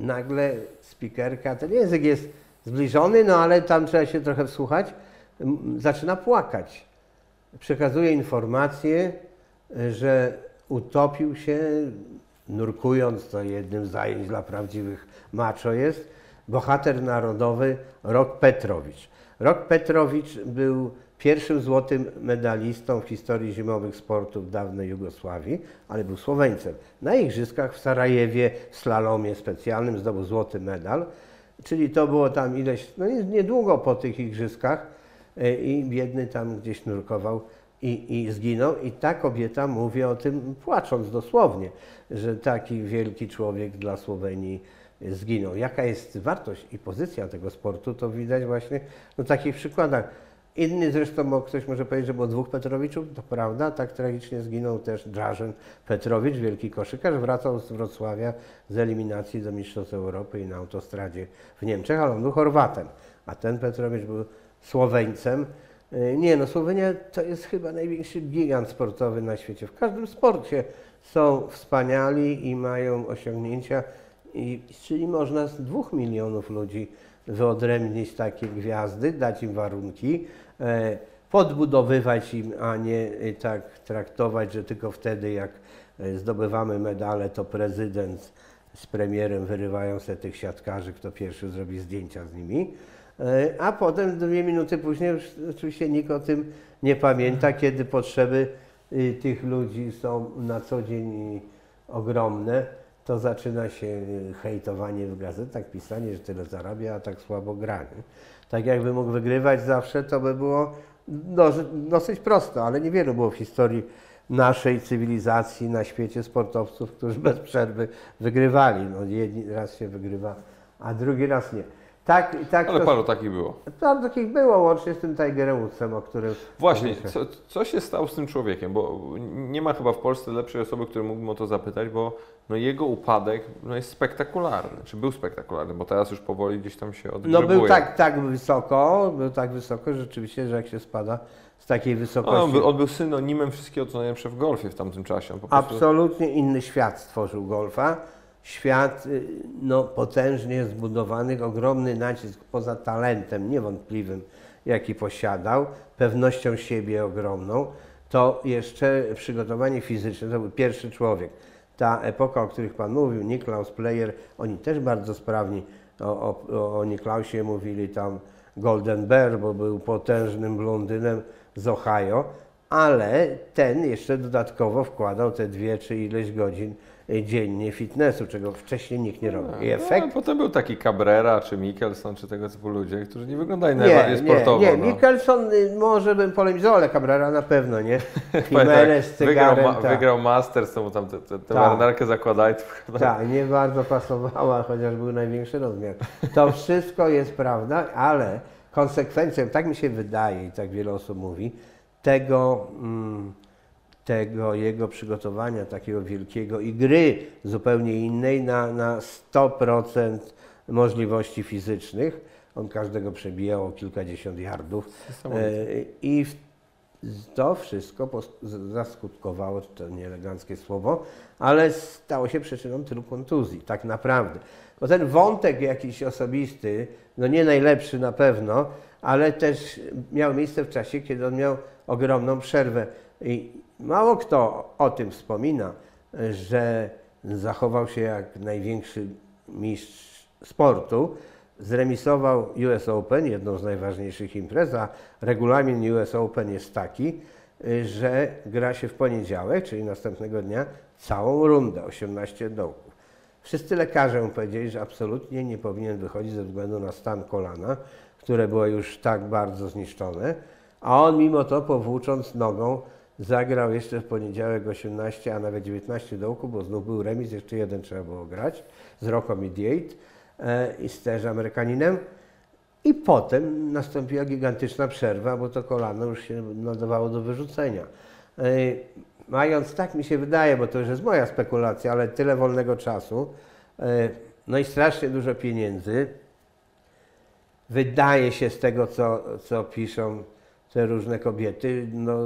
Speaker 2: nagle spikerka, ten język jest zbliżony, no ale tam trzeba się trochę wsłuchać, zaczyna płakać. Przekazuje informację, że utopił się, nurkując, to jednym z zajęć dla prawdziwych macho jest, bohater narodowy Rok Petrowicz. Rok Petrowicz był pierwszym złotym medalistą w historii zimowych sportów dawnej Jugosławii, ale był Słoweńcem. Na igrzyskach w Sarajewie w slalomie specjalnym zdobył złoty medal, czyli to było tam ileś, no nie- niedługo po tych igrzyskach e, i biedny tam gdzieś nurkował i, i zginął. I ta kobieta mówi o tym płacząc dosłownie, że taki wielki człowiek dla Słowenii zginął. Jaka jest wartość i pozycja tego sportu, to widać właśnie na takich przykładach. Inny zresztą, bo ktoś może powiedzieć, że było dwóch Petrowiczów, to prawda, tak tragicznie zginął też Drażen Petrowicz, wielki koszykarz, wracał z Wrocławia z eliminacji do Mistrzostw Europy i na autostradzie w Niemczech, ale on był Chorwatem, a ten Petrowicz był Słoweńcem. Y, Nie no, Słowenia to jest chyba największy gigant sportowy na świecie. W każdym sporcie są wspaniali i mają osiągnięcia, i, czyli można z dwóch milionów ludzi wyodrębnić takie gwiazdy, dać im warunki, podbudowywać im, a nie e, tak traktować, że tylko wtedy jak e, zdobywamy medale, to prezydent z premierem wyrywają se tych siatkarzy, kto pierwszy zrobi zdjęcia z nimi. E, A potem dwie minuty później już oczywiście nikt o tym nie pamięta, kiedy potrzeby y, tych ludzi są na co dzień y, ogromne, to zaczyna się y, hejtowanie w gazetach, pisanie, że tyle zarabia, a tak słabo gra. nie? Tak jakby mógł wygrywać zawsze, to by było doży- dosyć prosto, ale niewielu było w historii naszej cywilizacji na świecie sportowców, którzy bez przerwy wygrywali. No, jedni raz się wygrywa, a drugi raz nie. Tak, tak
Speaker 1: Ale
Speaker 2: to,
Speaker 1: paru takich było.
Speaker 2: Paru takich było, łącznie z tym Tigerem Woodsem, o którym...
Speaker 1: Właśnie, co, co się stało z tym człowiekiem? Bo nie ma chyba w Polsce lepszej osoby, której mógłbym o to zapytać, bo no jego upadek no jest spektakularny, czy był spektakularny, bo teraz już powoli gdzieś tam się
Speaker 2: No
Speaker 1: odgrzebuje.
Speaker 2: był tak, tak wysoko, był tak wysoko, rzeczywiście, że jak się spada z takiej
Speaker 1: No,
Speaker 2: wysokości...
Speaker 1: on, był, on był synonimem wszystkiego, co najlepsze w golfie w tamtym czasie. Po prostu,
Speaker 2: Absolutnie inny świat stworzył golfa. Świat y, no, potężnie zbudowany, ogromny nacisk poza talentem niewątpliwym, jaki posiadał, pewnością siebie ogromną, to jeszcze przygotowanie fizyczne, to był pierwszy człowiek. Ta epoka, o których Pan mówił, Niklaus Player, oni też bardzo sprawni. O, o, o Niklausie mówili tam Golden Bear, bo był potężnym blondynem z Ohio, ale ten jeszcze dodatkowo wkładał te dwie czy ileś godzin dziennie fitnessu, czego wcześniej nikt nie robił. I
Speaker 1: No,
Speaker 2: efekt
Speaker 1: a potem był taki Cabrera, czy Mickelson, czy tego typu ludzie, którzy nie wyglądają najbardziej sportowo.
Speaker 2: Nie, nie.
Speaker 1: no.
Speaker 2: Mikkelson y, może bym polemizował, ale Cabrera na pewno nie. Jimenez z
Speaker 1: jak wygrał, ma,
Speaker 2: tak.
Speaker 1: wygrał Masters, to mu tam tę
Speaker 2: Tak.
Speaker 1: marynarkę zakładali.
Speaker 2: Tak, nie bardzo pasowała, chociaż był największy rozmiar. To wszystko jest prawda, ale konsekwencją, tak mi się wydaje i tak wiele osób mówi, tego, mm, tego jego przygotowania takiego wielkiego i gry zupełnie innej na, na 100% możliwości fizycznych. On każdego przebijał o kilkadziesiąt yardów. E, I to wszystko zaskutkowało, to nieeleganckie słowo, ale stało się przyczyną tylu kontuzji, tak naprawdę. Bo ten wątek jakiś osobisty, no nie najlepszy na pewno, ale też miał miejsce w czasie, kiedy on miał ogromną przerwę. I mało kto o tym wspomina, że zachował się jak największy mistrz sportu, zremisował US Open, jedną z najważniejszych imprez, a regulamin US Open jest taki, że gra się w poniedziałek, czyli następnego dnia, całą rundę, 18 dołków. Wszyscy lekarze mu powiedzieli, że absolutnie nie powinien wychodzić ze względu na stan kolana, które było już tak bardzo zniszczone, a on mimo to powłócząc nogą zagrał jeszcze w poniedziałek 18, a nawet 19 dołków, bo znów był remis, jeszcze jeden trzeba było grać z Rocco Mediate e, i z też Amerykaninem. I potem nastąpiła gigantyczna przerwa, bo to kolano już się nadawało do wyrzucenia. E, mając, tak mi się wydaje, bo to już jest moja spekulacja, ale tyle wolnego czasu, e, no i strasznie dużo pieniędzy, wydaje się z tego, co, co piszą te różne kobiety, no,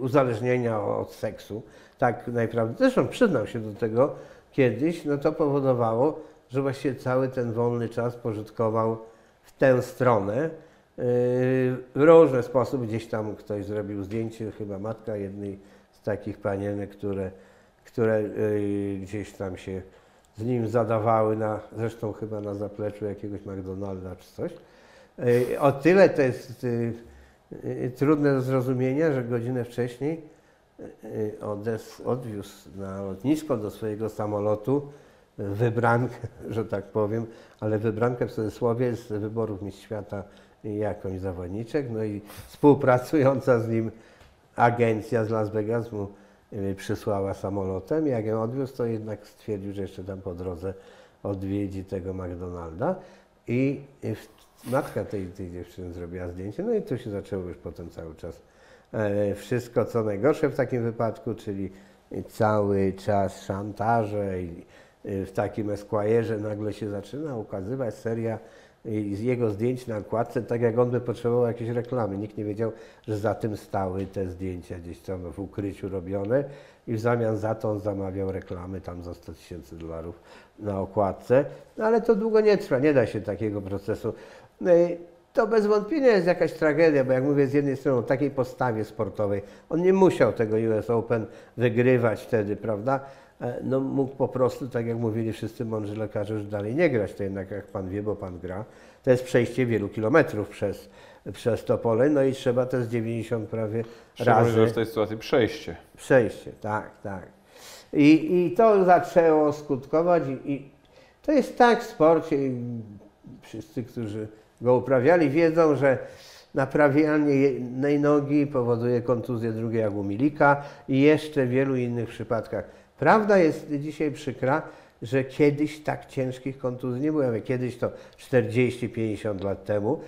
Speaker 2: uzależnienia od seksu, tak naprawdę, zresztą przyznał się do tego kiedyś, no to powodowało, że właściwie cały ten wolny czas pożytkował w tę stronę. Yy, W różny sposób gdzieś tam ktoś zrobił zdjęcie, chyba matka jednej z takich panienek, które, które yy, gdzieś tam się z nim zadawały, na, zresztą chyba na zapleczu jakiegoś McDonalda czy coś. Yy, O tyle to jest trudne do zrozumienia, że godzinę wcześniej yy, odes, odwiózł na lotnisko do swojego samolotu wybrankę, że tak powiem, ale wybrankę w cudzysłowie z wyborów Mistrz Świata jakąś zawodniczek, no i współpracująca z nim agencja z Las Vegas mu przysłała samolotem. Jak ją odwiózł, to jednak stwierdził, że jeszcze tam po drodze odwiedzi tego McDonalda i w- matka tej, tej dziewczyny zrobiła zdjęcie, no i tu się zaczęło już potem cały czas e, wszystko, co najgorsze w takim wypadku, czyli cały czas szantaże i y, w takim Esquire'ze nagle się zaczyna ukazywać seria y, z jego zdjęć na okładce, tak jak on by potrzebował jakiejś reklamy. Nikt nie wiedział, że za tym stały te zdjęcia gdzieś tam w ukryciu robione i w zamian za to on zamawiał reklamy tam za 100 tysięcy dolarów na okładce. No ale to długo nie trwa, nie da się takiego procesu. Y, To bez wątpienia jest jakaś tragedia, bo jak mówię, z jednej strony o takiej postawie sportowej, on nie musiał tego US Open wygrywać wtedy, prawda? E, No mógł po prostu, tak jak mówili wszyscy mądrzy lekarze, już dalej nie grać. To jednak jak pan wie, bo pan gra, to jest przejście wielu kilometrów przez, przez to pole, no i trzeba te z 90 prawie
Speaker 1: Szczególnie,
Speaker 2: razy
Speaker 1: w tej sytuacji przejście.
Speaker 2: przejście, tak, tak. I, I to zaczęło skutkować i, i to jest tak w sporcie, i wszyscy, którzy go uprawiali, wiedzą, że naprawianie jednej nogi powoduje kontuzję drugiej jak u Milika i jeszcze w wielu innych przypadkach. Prawda jest dzisiaj przykra, że kiedyś tak ciężkich kontuzji nie było. Kiedyś to 40-50 lat temu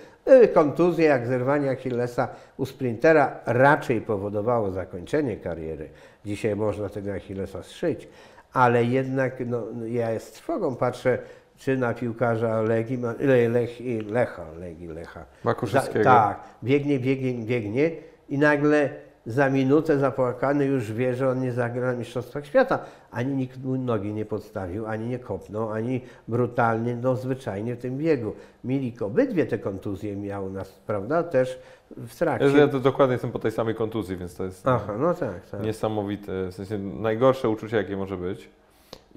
Speaker 2: kontuzje jak zerwanie Achillesa u sprintera raczej powodowało zakończenie kariery. Dzisiaj można tego Achillesa zszyć, ale jednak no, ja z trwogą patrzę czy na piłkarza Legii, Ma- Le, Lech, Lecha, Legii, Lecha.
Speaker 1: Makuszyckiego.
Speaker 2: Za- Tak, biegnie, biegnie, biegnie i nagle za minutę zapłakany już wie, że on nie zagra na Mistrzostwach Świata. Ani nikt mu nogi nie podstawił, ani nie kopnął, ani brutalnie, no zwyczajnie w tym biegu. Milik obydwie te kontuzje miał nas, prawda, też w trakcie.
Speaker 1: Ja, ja to dokładnie jestem po tej samej kontuzji, więc to jest
Speaker 2: Aha, no tak, tak.
Speaker 1: niesamowite. W sensie najgorsze uczucie, jakie może być.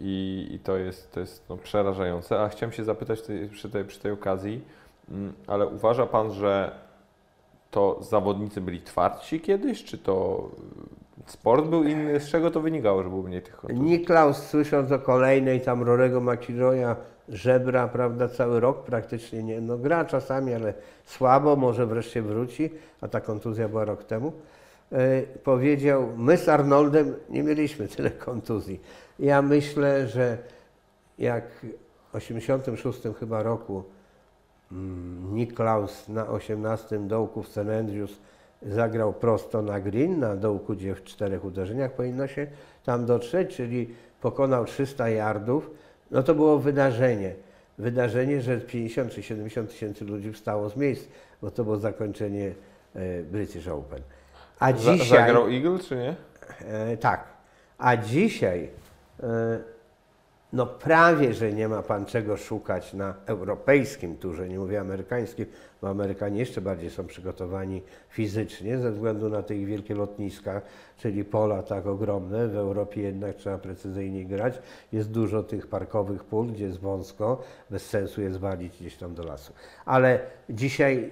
Speaker 1: I, i to jest, to jest no, przerażające. A chciałem się zapytać tej, przy, tej, przy tej okazji, mm, ale uważa Pan, że to zawodnicy byli twardsi kiedyś, czy to y, sport był inny? Z czego to wynikało, że było mniej tych kontuzji?
Speaker 2: Niklaus słysząc o kolejnej tam Rorego McIlroya, żebra, prawda, cały rok praktycznie nie, no gra czasami, ale słabo, może wreszcie wróci, a ta kontuzja była rok temu, e, powiedział, my z Arnoldem nie mieliśmy tyle kontuzji. Ja myślę, że jak w 86 chyba roku mm, Niklaus na 18 dołku w. Andrews zagrał prosto na green, na dołku, gdzie w czterech uderzeniach powinno się tam dotrzeć, czyli pokonał 300 yardów, no to było wydarzenie. Wydarzenie, że 50 czy 70 tysięcy ludzi wstało z miejsc, bo to było zakończenie e, British Open. A dzisiaj...
Speaker 1: zagrał Eagle, czy nie?
Speaker 2: E, tak. A dzisiaj no prawie, że nie ma pan czego szukać na europejskim turze, nie mówię amerykańskim, bo Amerykanie jeszcze bardziej są przygotowani fizycznie ze względu na te ich wielkie lotniska, czyli pola tak ogromne. W Europie jednak trzeba precyzyjniej grać. Jest dużo tych parkowych pól, gdzie jest wąsko, bez sensu jest walić gdzieś tam do lasu. Ale dzisiaj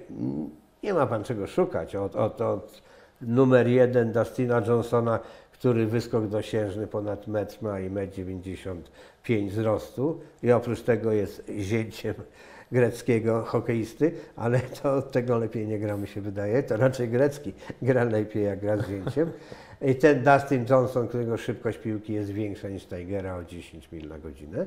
Speaker 2: nie ma pan czego szukać. Od, od, od numer jeden Dustina Johnsona, który wyskok dosiężny ponad metr ma i 1,95 m wzrostu i oprócz tego jest zięciem greckiego hokeisty, ale to od tego lepiej nie gra, mi się wydaje. To raczej grecki gra lepiej, jak gra z zięciem. I ten Dustin Johnson, którego szybkość piłki jest większa niż Tigera o 10 mil na godzinę.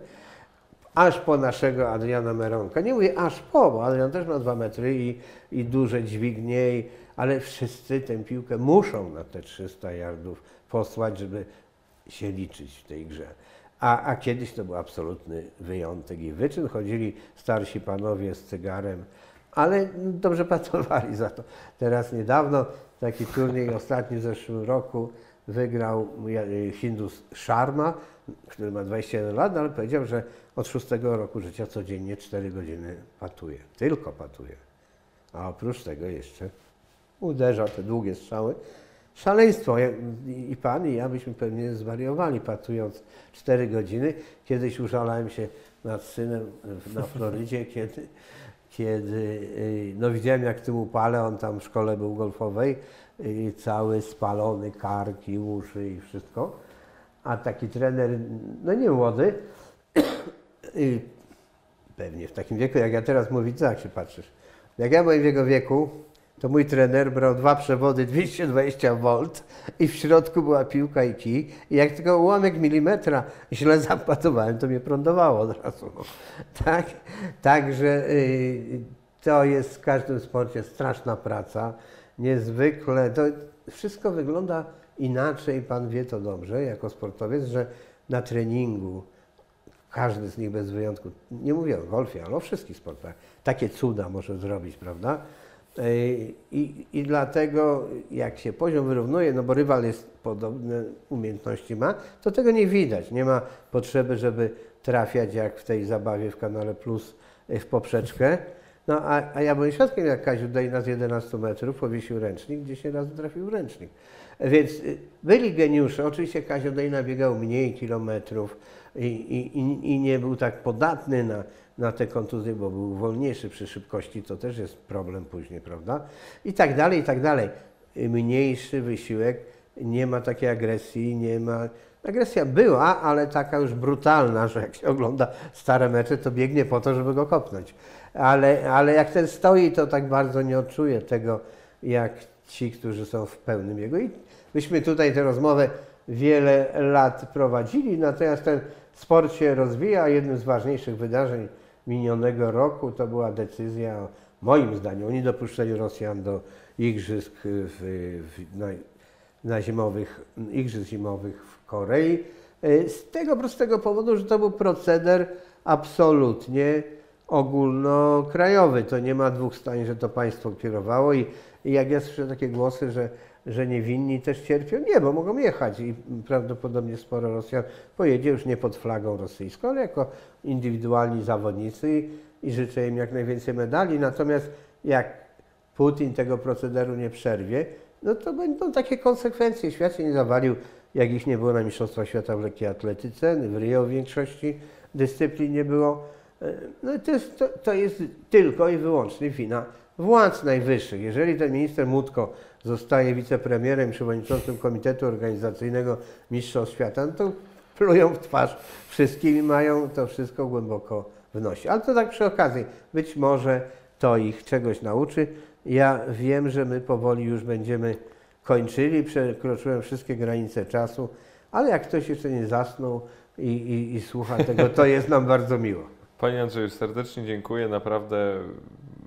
Speaker 2: aż po naszego Adriana Meronka. Nie mówię aż po, bo Adrian też ma dwa metry i, i duże dźwignie, ale wszyscy tę piłkę muszą na te 300 yardów posłać, żeby się liczyć w tej grze. A, a kiedyś to był absolutny wyjątek i wyczyn. Chodzili starsi panowie z cygarem, ale dobrze pracowali za to. Teraz niedawno taki turniej ostatni w zeszłym roku wygrał ja- Hindus Sharma, który ma 21 lat, ale powiedział, że od szóstego roku życia codziennie 4 godziny patuje. Tylko patuje. A oprócz tego jeszcze uderza te długie strzały. Szaleństwo. I pan, i ja byśmy pewnie zwariowali, patując 4 godziny. Kiedyś użalałem się nad synem na Florydzie, kiedy, kiedy y, no widziałem jak tym upale, on tam w szkole był golfowej, y, cały spalony, kark i uszy i wszystko. A taki trener, no nie młody, y, pewnie w takim wieku, jak ja teraz mówię, co jak się patrzysz? Jak ja byłem w jego wieku, to mój trener brał dwa przewody 220 V i w środku była piłka i kij. I jak tylko ułamek milimetra źle zapatowałem, to mnie prądowało od razu. Tak? Także y, to jest w każdym sporcie straszna praca. Niezwykle, to wszystko wygląda inaczej, pan wie to dobrze, jako sportowiec, że na treningu każdy z nich bez wyjątku, nie mówię o golfie, ale o wszystkich sportach, takie cuda może zrobić, prawda? Ej, I, I dlatego jak się poziom wyrównuje, no bo rywal jest podobne umiejętności ma, to tego nie widać. Nie ma potrzeby, żeby trafiać jak w tej zabawie w kanale Plus y, w poprzeczkę. No a, a ja byłem świadkiem, jak Kaziu Dejna z 11 metrów powiesił ręcznik, gdzie się raz trafił ręcznik. Więc y, byli geniusze. Oczywiście Kazio Dejna biegał mniej kilometrów i, i, i- nie był tak podatny na, na te kontuzje, bo był wolniejszy przy szybkości. To też jest problem później, prawda? I tak dalej, i tak dalej. Mniejszy wysiłek, nie ma takiej agresji, nie ma... Agresja była, ale taka już brutalna, że jak się ogląda stare mecze, to biegnie po to, żeby go kopnąć. Ale, ale jak ten stoi, to tak bardzo nie odczuje tego, jak ci, którzy są w pełnym jego. I myśmy tutaj tę rozmowę wiele lat prowadzili, natomiast ten sport się rozwija. Jednym z ważniejszych wydarzeń minionego roku to była decyzja, moim zdaniem, o niedopuszczeniu Rosjan do igrzysk w, w, na, na zimowych, igrzysk zimowych w Korei. Z tego prostego powodu, że to był proceder absolutnie ogólnokrajowy. To nie ma dwóch zdań, że to państwo kierowało i, i jak ja słyszę takie głosy, że, że niewinni też cierpią, nie, bo mogą jechać i prawdopodobnie sporo Rosjan pojedzie już nie pod flagą rosyjską, ale jako indywidualni zawodnicy i, i życzę im jak najwięcej medali. Natomiast jak Putin tego procederu nie przerwie, no to będą takie konsekwencje. Świat się nie zawalił, jak ich nie było na Mistrzostwach Świata w lekkiej atletyce, w Rio w większości dyscyplin nie było. E, No to jest, to, to jest tylko i wyłącznie wina władz najwyższych. Jeżeli ten minister Mutko zostaje wicepremierem, przewodniczącym Komitetu Organizacyjnego Mistrzostw Świata, no to plują w twarz wszystkim i mają to wszystko głęboko w nosie. Ale to tak przy okazji, być może to ich czegoś nauczy. Ja wiem, że my powoli już będziemy kończyli, przekroczyłem wszystkie granice czasu, ale jak ktoś jeszcze nie zasnął i, i, i słucha tego, to jest nam bardzo miło.
Speaker 1: Panie Andrzeju, serdecznie dziękuję. Naprawdę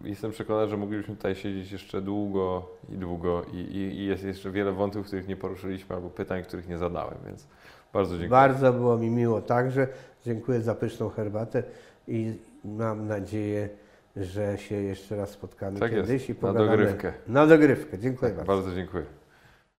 Speaker 1: jestem przekonany, że moglibyśmy tutaj siedzieć jeszcze długo i długo i, i, i jest jeszcze wiele wątków, których nie poruszyliśmy albo pytań, których nie zadałem, więc bardzo dziękuję.
Speaker 2: Bardzo było mi miło także. Dziękuję za pyszną herbatę i mam nadzieję, że się jeszcze raz spotkamy
Speaker 1: Tak jest,
Speaker 2: kiedyś i
Speaker 1: na
Speaker 2: pogadamy.
Speaker 1: dogrywkę.
Speaker 2: Na dogrywkę. Dziękuję bardzo.
Speaker 1: Bardzo dziękuję.